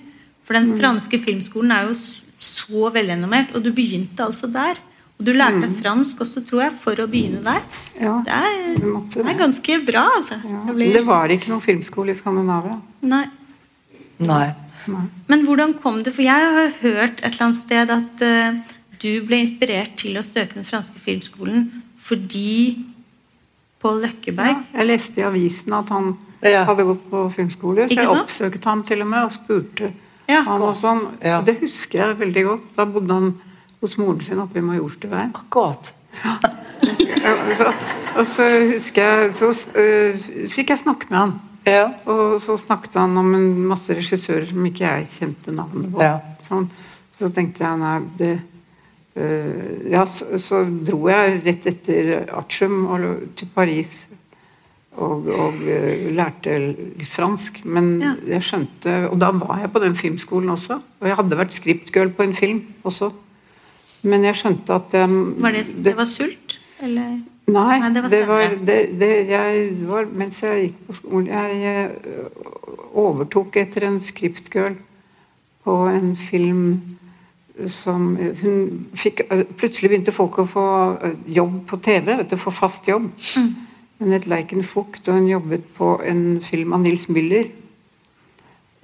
For den franske filmskolen er jo så velrenommert, og du begynte altså der. Og du lærte mm. fransk også, tror jeg, for å begynne der. Ja, Det er, måtte det er ganske bra, altså. Jeg blir- Det var ikke noen filmskole i Skandinavia. Nei. Nei. Men hvordan kom det? For jeg har hørt et eller annet sted at uh, du ble inspirert til å søke den franske filmskolen fordi Pål Løkkeberg ja, Jeg leste i avisen at han Ja. hadde gått på filmskole, så Ikke jeg sant? oppsøkte ham til og med og spurte Ja. han og sånn. Ja. Det husker jeg veldig godt. Da bodde han hos moren sin oppe i Majorstuen. Akkurat. Ja, så- Og så husker jeg Så uh, fikk jeg snakke med han. Ja. Og så snakket han om en masse regissører som ikke jeg kjente navnet på. Ja. Sånn. Så tenkte jeg nei, det uh, Ja, så, så dro jeg rett etter artium til Paris og, og uh, lærte fransk. Men Ja. jeg skjønte Og da var jeg på den filmskolen også. Og jeg hadde vært scriptgirl på en film også. Men jeg skjønte at jeg, Var det, det var sult? Eller? Nei, Nei, det det var var, det, jeg var Mens jeg gikk på skolen Jeg eh, overtok etter en scriptgirl på en film som hun fikk, eh, Plutselig begynte folk å få eh, jobb på TV, vet du, få fast jobb. Hun het Leiken Fugt, og hun jobbet på en film av Nils Müller.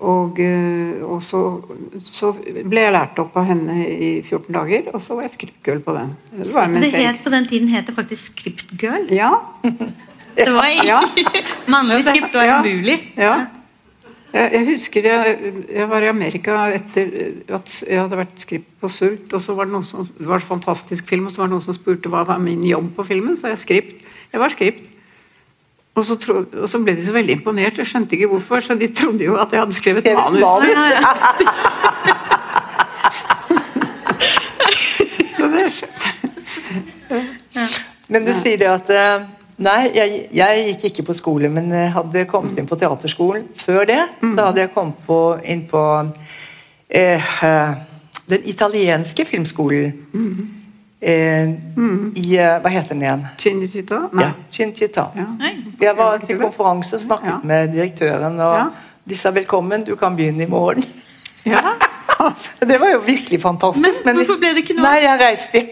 Og, eh, og så, så ble jeg lært opp av henne i 14 dager, og så var jeg scriptgirl på den. Det Det het, på den tiden het det faktisk scriptgirl? Ja. Det var Ja. Mannlig skript var Ja. umulig. Ja. Jeg, jeg husker jeg, jeg var i Amerika etter at jeg hadde vært skript på Sult. og så var Det noen som, det var en fantastisk film, og så var det noen som spurte hva var min jobb på filmen. Så jeg skript. Jeg var skript. Og så, tro, og så ble de så veldig imponert. Jeg skjønte ikke hvorfor, så de trodde jo at jeg hadde skrevet Skrevet manus. manus. Ja, ja. Så det skjønte Men du sier det at eh, Nei, jeg, jeg gikk ikke på skole, men jeg hadde kommet inn på teaterskolen. Før det så hadde jeg kommet på, inn på eh, eh, den italienske filmskolen. Eh, I eh, Hva heter den igjen? Chinchita? Nei. Ja, Chinchita. Ja. Jeg var til konferanse og snakket Ja. med direktøren, og Ja. de sa velkommen, du kan begynne i morgen. Ja. Det var jo virkelig fantastisk. Men hvorfor ble det ikke noe? Nei, jeg reiste hjem.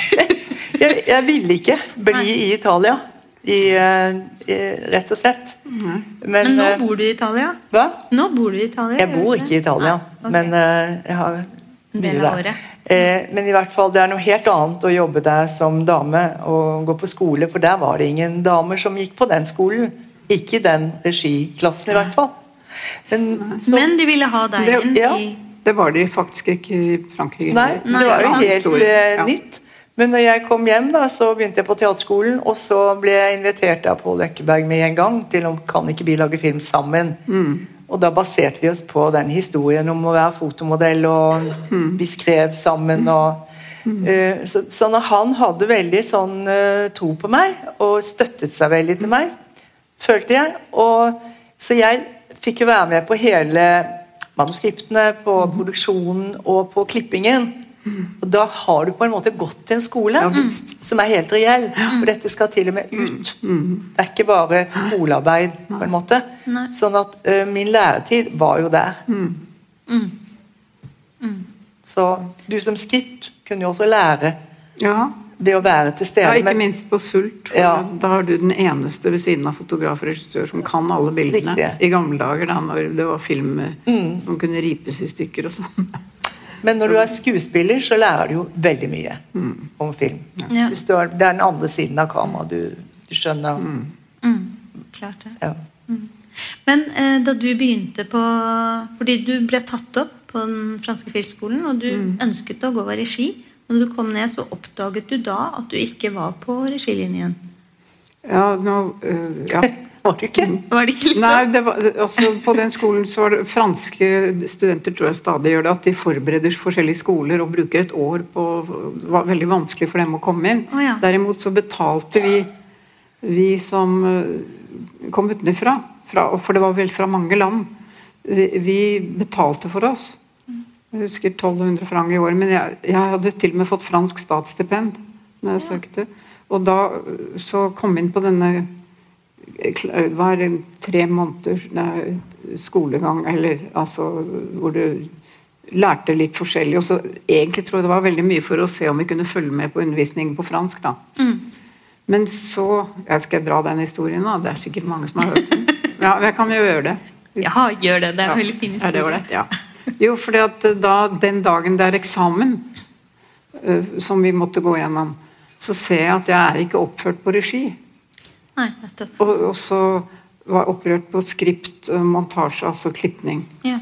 jeg, jeg ville ikke bli i Italia. I, eh, i, rett og slett. Men, Men nå eh, bor du i Italia? Hva? Nå bor du i Italia? Jeg bor ikke i Italia, Nei, ok. men uh, jeg har En del av året. Eh, men i hvert fall, det er noe helt annet å jobbe der som dame og gå på skole, for der var det ingen damer som gikk på den skolen. Ikke i den regiklassen, i hvert fall. Men, så, Men de ville ha deg inn ja. i Det var de faktisk ikke i Frankrike. Nei, det var jo helt eh, Ja. nytt. Men når jeg kom hjem, da, så begynte jeg på teaterskolen, og så ble jeg invitert av Pål Løkkeberg med en gang til om kan ikke vi lage film sammen. Mm. Og da baserte vi oss på den historien om å være fotomodell, og Mm. vi skrev sammen. og uh, så, så han hadde veldig sånn uh, tro på meg, og støttet seg veldig til meg, følte jeg. Og, så jeg fikk jo være med på hele manuskriptene, på Mm. produksjonen og på klippingen. Og da har du på en måte gått til en skole Ja. Mm. som er helt reell. For dette skal til og med ut. Det er ikke bare et skolearbeid, på en måte. Sånn at ø, min læretid var jo der. Mm. Så du som skript kunne jo også lære Ja. det å være til stede. ja, ikke minst på Sult. Ja. Da har du den eneste ved siden av fotograf og regissør som kan alle bildene. Riktig. I gamle dager da når det var film Mm. som kunne ripes i stykker og sånn. Men når du er skuespiller, så lærer du jo veldig mye Mm. om film. Ja. Hvis du er, det er den andre siden av kameraet. Du, du skjønner. Mm, klart det. Ja. Men eh, da du begynte på Fordi du ble tatt opp på den franske filmskolen, og du Mm. ønsket å gå regi. Når du kom ned, så oppdaget du da at du ikke var på regilinjen. Ja, nå, eh, ja. Var det ikke? Var det ikke Nei, sånn? det var, altså På den skolen så var det franske studenter tror jeg stadig gjør det, at de forbereder forskjellige skoler og bruker et år på Det var veldig vanskelig for dem å komme inn. Oh, ja. Derimot så betalte vi, vi som eh, kom utenfra, for det var vel fra mange land, vi, betalte for oss. Jeg husker 1200 franc i året, men jeg, jeg hadde til og med fått fransk statsstipend når jeg søkte. Og da eh, så kom jeg inn på denne det var tre måneder nei, skolegang, eller altså hvor du lærte litt forskjellig. Og så egentlig tror jeg det var veldig mye for å se om vi kunne følge med på undervisningen på fransk, da. Men så jeg Skal jeg dra den historien, da? Det er sikkert mange som har hørt den. Ja, jeg kan jo gjøre det. Ja, gjør det. Det er Ja. veldig fin Er det historie. ålreit? Ja. Jo, fordi at eh, da, den dagen det er eksamen, uh, som vi måtte gå gjennom, så ser jeg at jeg er ikke oppført på regi. Nei, nettopp. Og, og så var opprørt på skript, eh, montasje, altså klipning. Ja.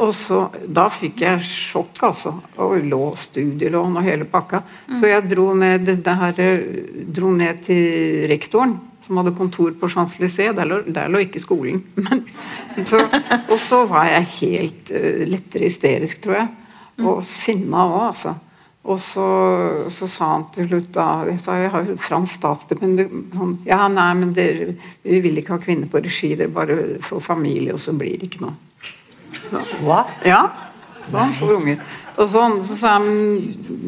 Og så, Da fikk jeg sjokk, altså. Og lå studielån og hele pakka. Så jeg dro ned, her, eh, dro ned til rektoren, som hadde kontor på Champs-Élysées. Der, der lå ikke skolen. Men, så, og så var jeg helt uh, lettere hysterisk, tror jeg. Og sinna òg, altså. Og så, så sa han til slutt da Jeg sa jeg har fransk statsstipend. Sånn, ja, nei, men dere, vi vil ikke ha kvinner på regi. Dere bare får familie, og så blir det ikke noe. Så, Hva? ja. Sånn, for unger. Og sånn, så sa han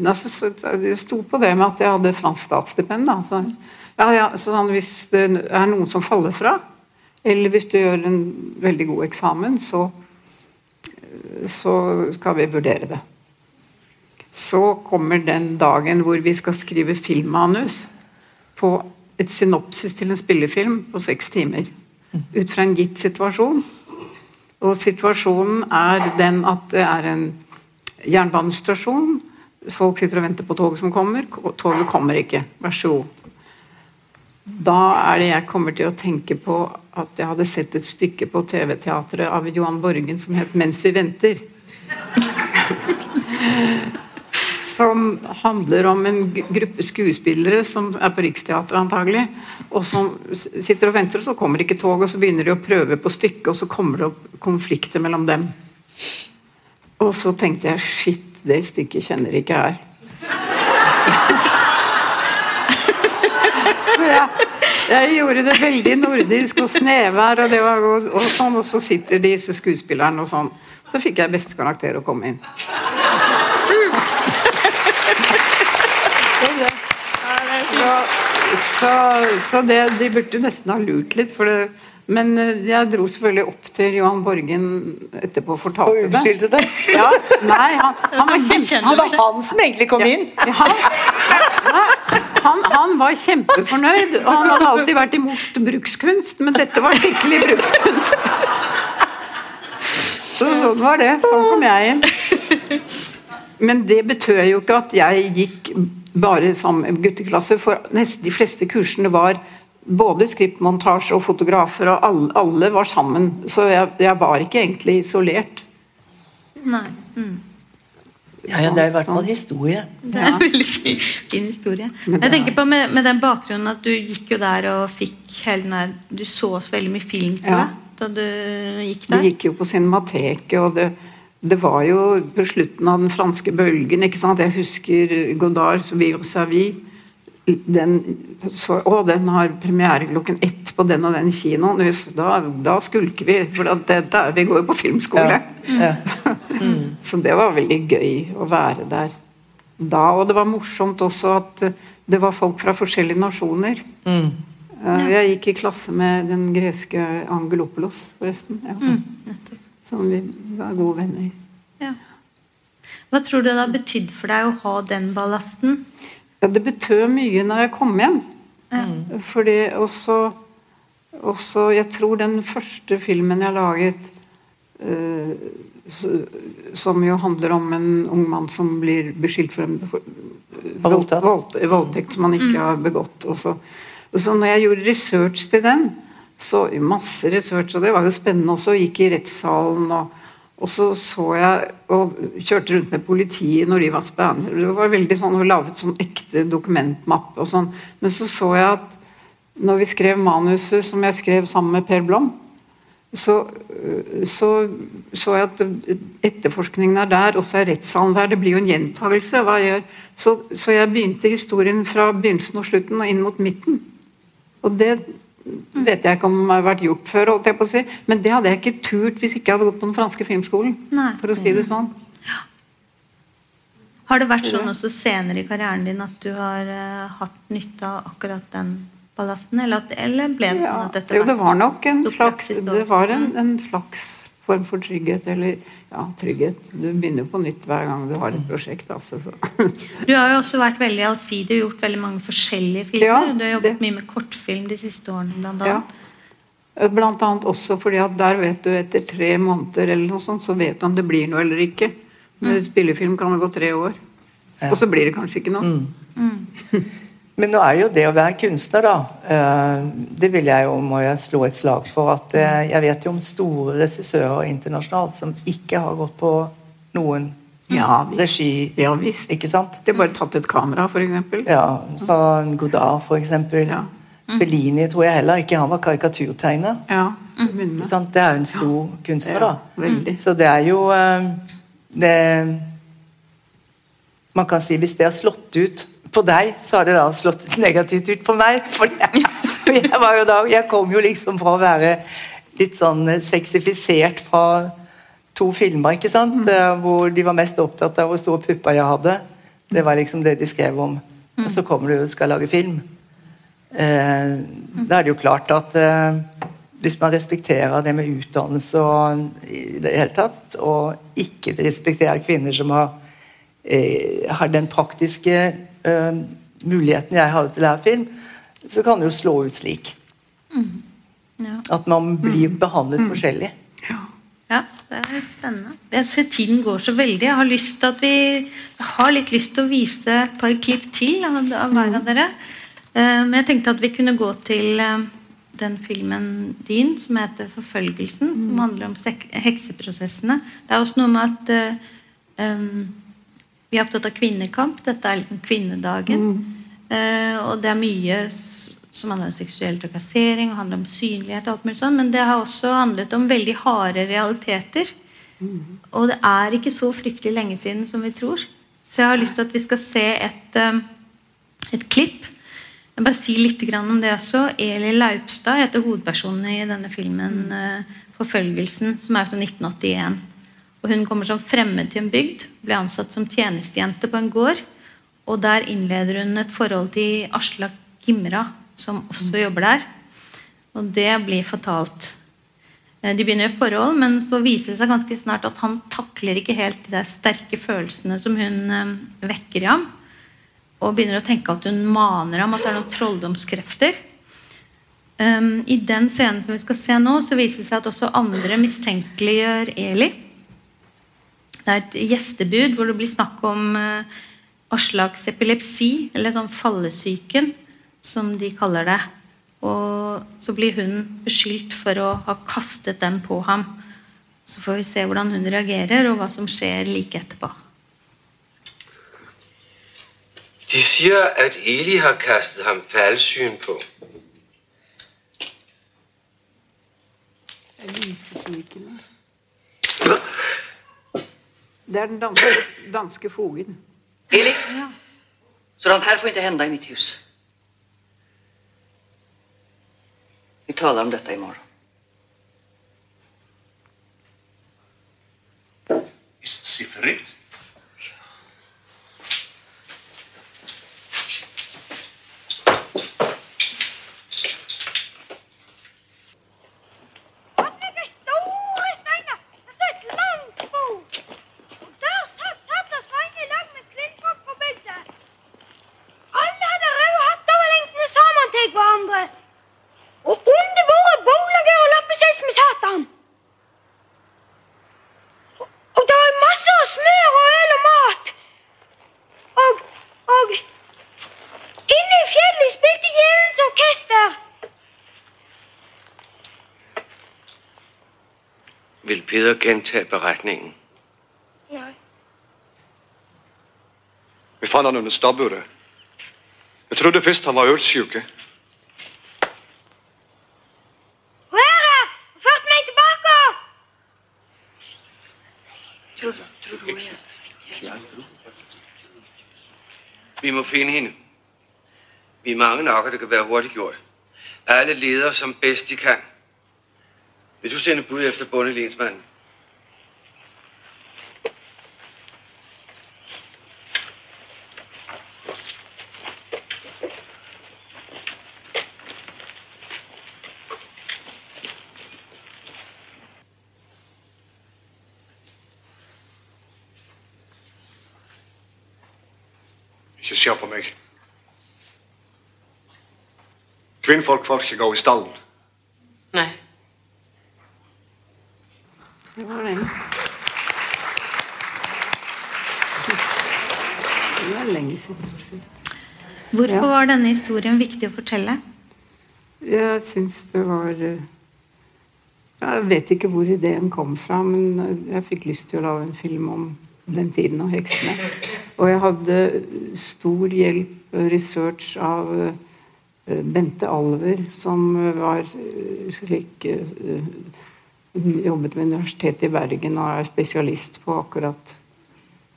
altså, så, Det sto på det med at jeg hadde fransk statsstipend. Da. Så, ja, ja, så han, hvis det er noen som faller fra, eller hvis du gjør en veldig god eksamen, så, så skal vi vurdere det. Så kommer den dagen hvor vi skal skrive filmmanus på et synopsis til en spillefilm på seks timer. Ut fra en gitt situasjon. Og situasjonen er den at det er en jernbanestasjon. Folk sitter og venter på toget som kommer. Toget kommer ikke. Vær så god. Da er det jeg kommer til å tenke på at jeg hadde sett et stykke på TV-teatret av Johan Borgen som het 'Mens vi venter'. Som handler om en gruppe skuespillere som er på Riksteatret antagelig, og som sitter og venter, og så kommer ikke toget, og så begynner de å prøve på stykket, og så kommer det opp konflikter mellom dem. Og så tenkte jeg shit, det stykket kjenner ikke jeg. Så jeg, jeg gjorde det veldig nordisk og snevær, og, det var, og, og sånn, og så sitter disse skuespillerne og sånn. Så fikk jeg beste karakter å komme inn. Så, så, så det, de burde nesten ha lurt litt, for det, men eh, jeg dro selvfølgelig opp til Johan Borgen etterpå og Og fortalte det. unnskyldte det? Ja, nei, han, han var kjempe... Det var han som egentlig kom inn. Ja, han, Han, han var kjempefornøyd, og han hadde alltid vært imot brukskunst, men dette var skikkelig brukskunst. Så sånn var det. Sånn kom jeg inn. Men det betød jo ikke at jeg gikk bare sammen med gutteklasse, for nesten de fleste kursene var både skriptmontasje og fotografer, og alle, alle var sammen. Så jeg, jeg, var ikke egentlig isolert. Nei. Mm. Ja, ja, det er i hvert fall historie. Det er en veldig fin, fin historie. Men jeg tenker på med, med, den bakgrunnen at du gikk jo der og fikk hele den der Du så så veldig mye film, tror jeg, da du gikk der? Vi gikk jo på Cinemateket, og det, det, var jo på slutten av den franske bølgen. ikke sant? Jeg husker Godards 'Vivre sa vie' den, så, å, den har premiere klokken ett på den og den kinoen. Da, da skulker vi, for det, der, vi går jo på filmskole. Ja. Ja. Mm. så det var veldig gøy å være der da. Og det var morsomt også at det var folk fra forskjellige nasjoner. Mm. Uh, jeg gikk i klasse med den greske Angelopolos, forresten. Ja. Mm. Som vi var gode venner. Ja. Hva tror du det har betydd for deg å ha den ballasten? Ja, det betød mye når jeg kom hjem. Ja. Fordi også, også, Jeg tror den første filmen jeg laget, uh, som jo handler om en ung mann som blir beskyldt for en for, vold, vold, voldtekt som han ikke mm. har begått. Og så, og så når jeg gjorde research til den, så masse research, og det var jo spennende også, gikk i rettssalen og og så så jeg og kjørte rundt med politiet når de var spennende. Det var veldig sånn, og laget sånn ekte dokumentmappe og sånn. Men så så jeg at når vi skrev manuset som jeg skrev sammen med Per Blom, så, så, så jeg at etterforskningen er der, og så er rettssalen der. Det blir jo en gjentagelse. hva Så, så jeg begynte historien fra begynnelsen og slutten og inn mot midten. Og det vet jeg ikke om det har vært gjort før, holdt jeg på å si. men det hadde jeg ikke turt hvis ikke jeg hadde gått på den franske filmskolen. Nei. for å si det sånn. Har det vært sånn også senere i karrieren din at du har uh, hatt nytte av akkurat den ballasten? Eller, at, eller ble det sånn at dette var Jo, det var nok en slags, det var en, en slags form for trygghet. Eller ja, trygghet. Du begynner på nytt hver gang du har et prosjekt. Altså, du har jo også vært veldig allsidig og gjort veldig mange forskjellige filmer. Ja, du har jobbet det. mye med kortfilm de siste årene, blant annet. Ja. Blant annet også fordi at der vet du etter tre måneder eller noe sånt, så vet du om det blir noe eller ikke. Med mm. spillefilm kan det gå tre år. Ja. Og så blir det kanskje ikke noe. Mm. Men nå er jo det å være kunstner, da eh, Det vil jeg jo, må jeg slå et slag for. at eh, Jeg vet jo om store regissører internasjonalt som ikke har gått på noen ja, regi. Ja, visst. Ikke sant? Det har bare tatt et kamera, f.eks. Ja. Så Godard, f.eks. Ja. Bellini tror jeg heller ikke han var karikaturtegner. Ja. Det er jo en stor kunstner, da. Ja, Så det er jo eh, det, Man kan si hvis det har slått ut på deg, så har det da slått negativt ut på meg. For jeg, jeg, var jo da, jeg kom jo liksom fra å være litt sånn sexifisert fra to filmer, ikke sant? Mm. Eh, hvor de var mest opptatt av hvor store pupper jeg hadde. Det var liksom det de skrev om. Mm. Og så kommer du og skal lage film. Eh, da er det jo klart at eh, hvis man respekterer det med utdannelse og i det hele tatt, og ikke respekterer kvinner som har, eh, har den praktiske uh, muligheten jeg hadde til å lære film, så kan det jo slå ut slik. Mm. Ja. At man blir behandlet mm. forskjellig. Ja. ja. det er spennende. Jeg ser Tiden går så veldig. Jeg har, lyst til at vi, har litt lyst til å vise et par klipp til av, av hver av dere. Uh, men jeg tenkte at vi kunne gå til uh, den filmen din som heter 'Forfølgelsen', mm. som handler om hekseprosessene. Det er også noe med at um, vi er opptatt av kvinnekamp. Dette er liksom kvinnedagen. Mm. Eh, og det er mye som handler om seksuell trakassering handler om synlighet. og alt mulig sånn, Men det har også handlet om veldig harde realiteter. Mm. Og det er ikke så fryktelig lenge siden som vi tror. Så jeg har lyst til at vi skal se et, um, et klipp. Jeg bare si litt om det også. Eli Laupstad heter hovedpersonen i denne filmen uh, 'Forfølgelsen', som er fra 1981. Og Hun kommer som fremmed til en bygd, ble ansatt som tjenestejente på en gård. Og Der innleder hun et forhold til Aslak Gimra, som også mm. jobber der. Og det blir fatalt. Eh, de begynner i forhold, men så viser det seg ganske snart at han takler ikke helt de der sterke følelsene som hun eh, vekker i ham. og begynner å tenke at hun maner ham at det er noen trolldomskrefter. Um, I den scenen som vi skal se nå, så viser det seg at også andre mistenkeliggjør Eli. Det er et gjestebud hvor det blir snakk om uh, Aslaks epilepsi, eller sånn fallesyken, som de kaller det. Og så blir hun beskyldt for å ha kastet dem på ham. Så får vi se hvordan hun reagerer, og hva som skjer like etterpå. De sier at Eli har kastet ham fallsyn på. Jeg lyser på mikken her. Det er den danske, danske fogen. Eli, sådant här får inte hända i mitt hus. Vi talar om detta imorgon. Ist sie verrückt? Ligger store steiner. Der står et langt bord. Og der satt Satter Svein i lag med kvinnfolk fra bygda. Alle hadde røde hatter og lengtende sammen til hverandre. Og under bordet bolager og lappesels med Satan. Og- Og det var masse av smør og øl og mat. Og, og Inne i fjellet spilte djevelens orkester. Vil Peder gentage beretningen? Nei. Vi fant han under stabburet. Jeg trodde først han var ølsyke. Hvor meg tilbake! Vi må finne hende. Vi er mange nok, og det kan være hurtig gjort. Alle leder som bedst de kan. Vil du sende bud efter bundelensmanden? Ikke se på meg. Kvinnfolk får ikke gå i stallen. Nej. Det var den. Det er lenge siden. Hvorfor Ja. var denne historien viktig å fortelle? Jeg syns det var eh, Jeg vet ikke hvor ideen kom fra, men jeg fikk lyst til å lage en film om den tiden og heksene. Og jeg hadde stor hjelp, research, av eh, Bente Alver, som var eh, slik jobbet ved Universitetet i Bergen og er spesialist på akkurat.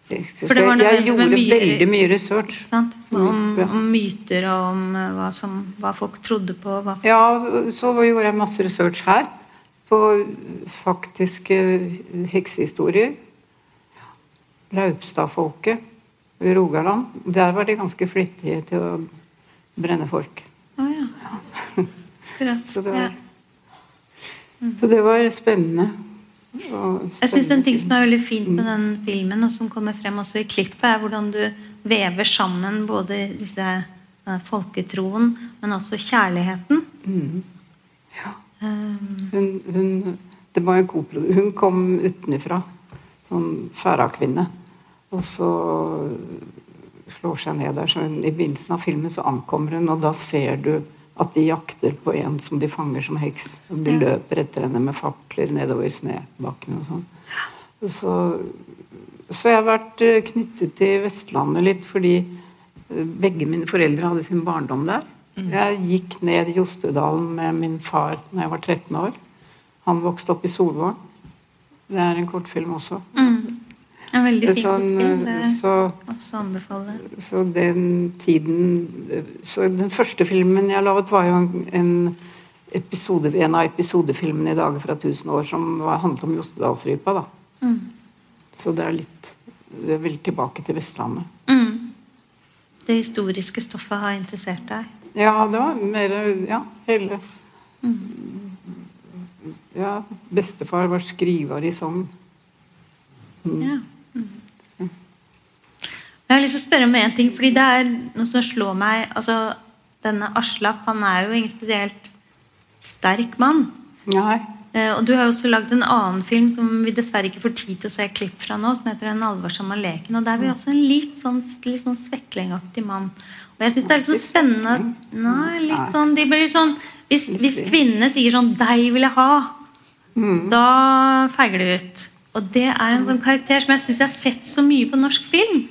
For det var jeg, gjorde mye- veldig mye research. Sant? Om, om myter og om eh, hva, som, hva folk trodde på. Hva Ja, så gjorde jeg masse research her på faktiske heksehistorier. Laupstad-folket i Rogaland. Der var de ganske flittige til å brenne folk. Å ja. Så det Ja. var, så det var spennende. Jeg syns en ting som er veldig fint med den filmen, og som kommer frem også i klippet, er hvordan du vever sammen både disse folketroen, men også kjærligheten. Mm. Ja. Hun, hun, det var en god Hun kom utenfra, som Færa-kvinne. Og så slår seg ned der. Så hun, I begynnelsen av filmen så ankommer hun, og da ser du at de jakter på en som de fanger som heks. De løper etter henne med fakler nedover snebakken og sånn. Så, så jeg har vært eh, knyttet til Vestlandet litt fordi eh, begge mine foreldre hadde sin barndom der. Jeg gikk ned i Jostedalen med min far da jeg var 13 år. Han vokste opp i Solvorn. Det er en kortfilm også. mm. En veldig fin Sånn, film. Det så, også anbefaler. så den tiden Så den første filmen jeg laget, var jo en, episode, en av episodefilmene i 'Dager fra tusen år' som var, handlet om Jostedalsrypa. da. Mm. Så det er litt det er veldig tilbake til Vestlandet. Mm. Det historiske stoffet har interessert deg. Ja, det var mer Ja, hele Ja, bestefar var skriver i Sogn. Mm. Ja. Mm. Jeg har lyst til å spørre om en ting, fordi det er noe som slår meg altså, Denne Aslak han er jo ingen spesielt sterk mann. Nei. Eh, og Du har jo også lagd en annen film som vi dessverre ikke får tid til å se klipp fra nå, som heter 'Den alvorsomme leken'. og Der er vi også en litt sånn, litt sånn sveklingaktig mann. Og jeg synes det er litt sånn spennende Nei, litt sånn, de blir sånn Hvis, hvis kvinnene sier sånn 'Deg vil jeg ha', da feiger det ut. Og det er en sånn karakter som jeg syns jeg har sett så mye på norsk film.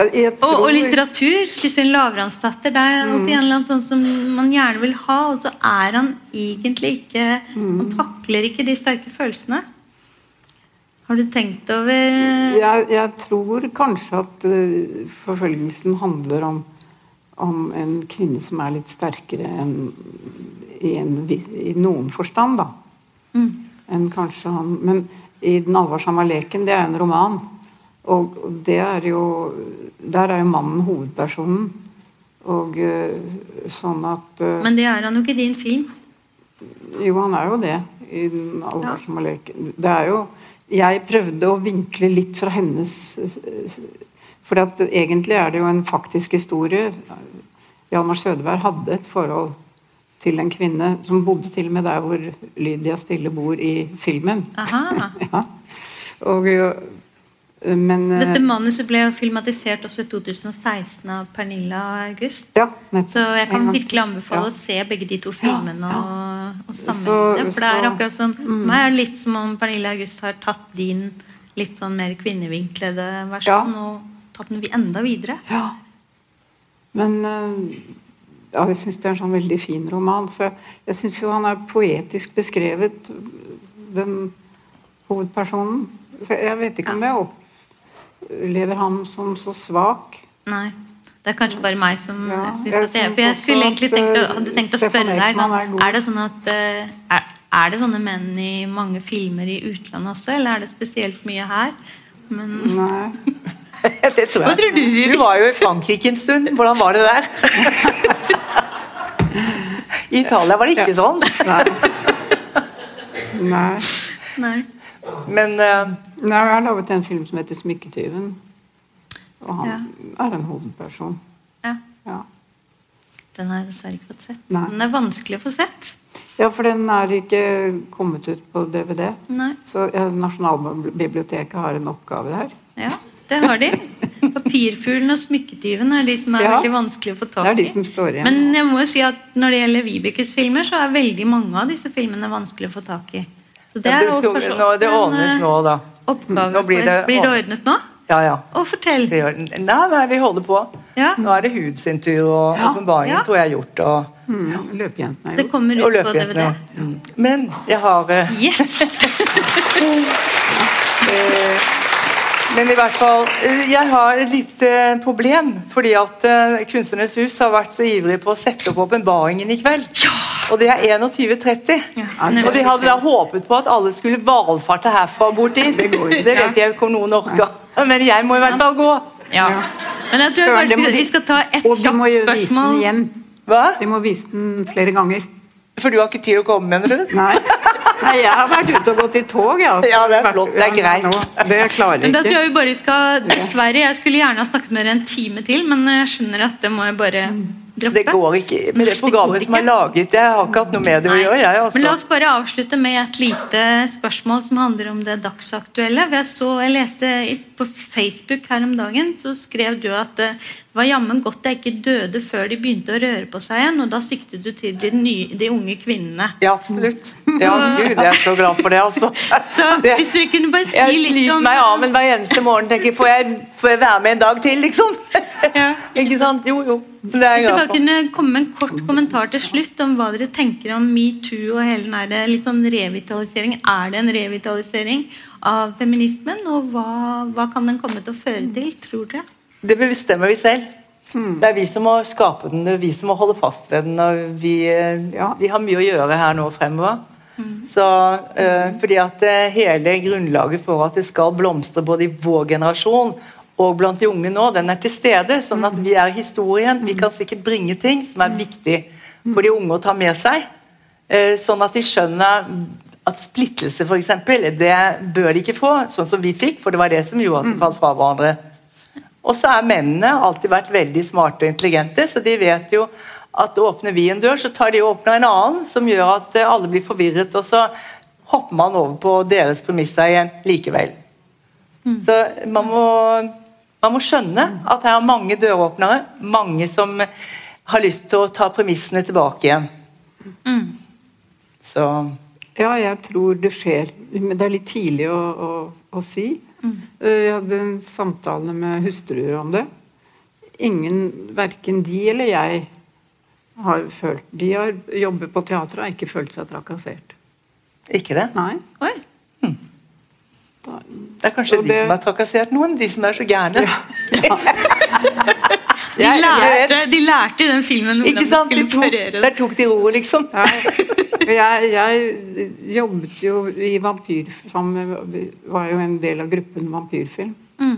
Og, og litteratur. Kristin Lavransdatter. Det er alltid en eller annen sånn som man gjerne vil ha, og så er han egentlig ikke Han takler ikke de sterke følelsene. Har du tenkt over jeg, jeg tror kanskje at uh, forfølgelsen handler om, om en kvinne som er litt sterkere enn i, en, i noen forstand, da. Mm. Enn kanskje han Men i 'Den alvorsamme leken', det er en roman. Og det er jo Der er jo mannen hovedpersonen. Og uh, sånn at uh, Men det er han jo ikke i din film. jo, han er jo det i den alvorsomme leken. Det er jo Jeg prøvde å vinkle litt fra hennes For egentlig er det jo en faktisk historie. Hjalmar Sødeberg hadde et forhold til en kvinne som bodde til og med der hvor Lydia Stille bor i filmen. Aha. Ja. Og men eh, Dette manuset ble jo filmatisert også i 2016 av Pernilla August. Ja. Så jeg kan virkelig anbefale Ja. å se begge de to filmene og, og sammenligne. For det er akkurat sånn, mm. meg er litt som om Pernilla August har tatt din litt sånn mer kvinnevinklede versjon og tatt den enda videre. Ja. Men eh, ja, jeg syns det er en sånn veldig fin roman. Så jeg, syns jo han er poetisk beskrevet, den hovedpersonen. Så jeg vet ikke om jeg opplever ham som så svak. Nei. Det er kanskje bare meg som Ja, syns at det syns For jeg skulle egentlig tenkt eh, hadde tenkt å spørre deg sånn, er er det sånn at eh, er, er det sånne menn i mange filmer i utlandet også, eller er det spesielt mye her? Men Nei. Det tror jeg. Tror du? Du var jo i Frankrike en stund. Hvordan var det der? I Italia var det ikke sånn. Nei. Nei. Men uh, Nei, Jeg har laget en film som heter 'Smykketyven'. Og han er en hovedperson. Ja. Ja. Den har jeg dessverre ikke fått sett. Nei. Den er vanskelig å få sett. ja, for den er ikke kommet ut på DVD. Nei. Så ja, Nasjonalbiblioteket har en oppgave der. Ja, det har de. Papirfuglen og smykketyven er de som er Ja. veldig vanskelig å få tak Det i. er de som står igjen. Men jeg må jo si at når det gjelder Vibekes filmer, så er veldig mange av disse filmene vanskelig å få tak i. Så det Ja, er det- jo kanskje nå- også det en, ordnes eh, nå, da. oppgave Nå blir for- det blir det ordnet. nå? ja, ja. Og fortell. Det gjør, nei, nei, vi holder på. Ja. Nå er det Hud sin tur, og Ja. åpenbaringen Ja. tror jeg er gjort. Og, Mm, Løpejentene er Det kommer ut på. DVD. Mm. Men jeg har eh, Yes! Eh, Men i hvert fall, eh, jeg har et lite problem. Fordi at eh, Kunstnernes hus har vært så ivrig på å sette opp åpenbaringen i kveld. Og det er 21.30. og de hadde da håpet på at alle skulle valfarte herfra og bort dit. Det, vet jeg ikke om noen orker. Men jeg må i hvert fall gå. Ja. Men jeg tror bare vi skal ta ett Og de må jo kjapt vise den spørsmål. igjen. Hva? De må vise den flere ganger. For du har ikke tid å komme, mener du? Nei. Nei, jeg har vært ute og gått i tog, ja. Ja, det er flott. Det er greit. Ja, Det klarer Men ikke. da tror jeg vi bare skal Dessverre, jeg skulle gjerne ha snakket med dere en time til, men jeg skjønner at det må jeg bare droppe. Det går ikke med det programmet som er laget. Jeg har ikke hatt noe med det å gjøre. Jeg, Men la altså. oss bare avslutte med et lite spørsmål som handler om det dagsaktuelle. Jeg, så, jeg leste på Facebook her om dagen, så skrev du at eh, det var jammen godt jeg ikke døde før de begynte å røre på seg igjen, og da siktet du til de, nye, de unge kvinnene. Ja, absolutt. Ja, Gud, jeg er så glad for det, altså. Så Det- hvis dere kunne bare si Jeg litt om meg av men hver eneste morgen tenker får jeg, får jeg være med en dag til, liksom? Ikke sant? Jo, jo. Det er Hvis jeg du glad bare kunne komme med en kort kommentar til slutt om hva dere tenker om metoo og hele den der litt sånn revitalisering. Er det en revitalisering av feminismen, og hva, hva kan den komme til å føre til, tror dere? Det bestemmer vi selv. Det er vi som må skape den, det er vi som må holde fast ved den. og Vi, ja. vi har mye å gjøre her nå fremover. Så, øh, fordi at eh, hele grunnlaget for at det skal blomstre både i vår generasjon og blant de unge nå, den er til stede. Sånn at vi er historien. Vi kan sikkert bringe ting som er viktig for de unge å ta med seg. Øh, sånn at de skjønner at splittelse, f.eks., det bør de ikke få, sånn som vi fikk, for det var det som gjorde at de falt fra hverandre. Og så er mennene alltid vært veldig smarte og intelligente, så de vet jo at åpner vi en dør, så tar de og åpner en annen, som gjør at eh, alle blir forvirret, og så hopper man over på deres premisser igjen likevel. Så man må, man må skjønne at her er mange døråpnere, mange som har lyst til å ta premissene tilbake igjen. Så Ja, jeg tror det skjer. Men det er litt tidlig å, å, å si. Eh, Jeg hadde en samtale med hustruer om det. Ingen, verken de eller jeg, har følt De har jobbet på teatret og har ikke følt seg trakassert. Ikke det? Nei. Det er kanskje de det- som har trakassert noen, de som er så gærne. De lærte, de lærte i den filmen hvordan sant? de skulle operere. der tok de roet, liksom. Jeg, jeg jobbet jo i vampyr... Sammen var jo en del av gruppen Vampyrfilm. Mm.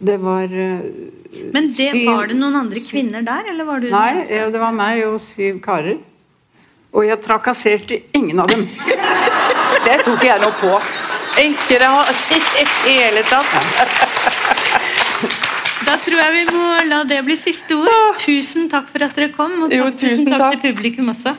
Det var uh, Men det, syv- var det noen andre kvinner der, eller var du Nei, ja, det var meg og syv karer. Og jeg trakasserte ingen av dem. Det tok jeg nå på. Ikke i det hele tatt. Da tror jeg vi må la det bli siste ord. Tusen takk for at dere kom, og Jo, tusen tusen takk takk. til publikum også.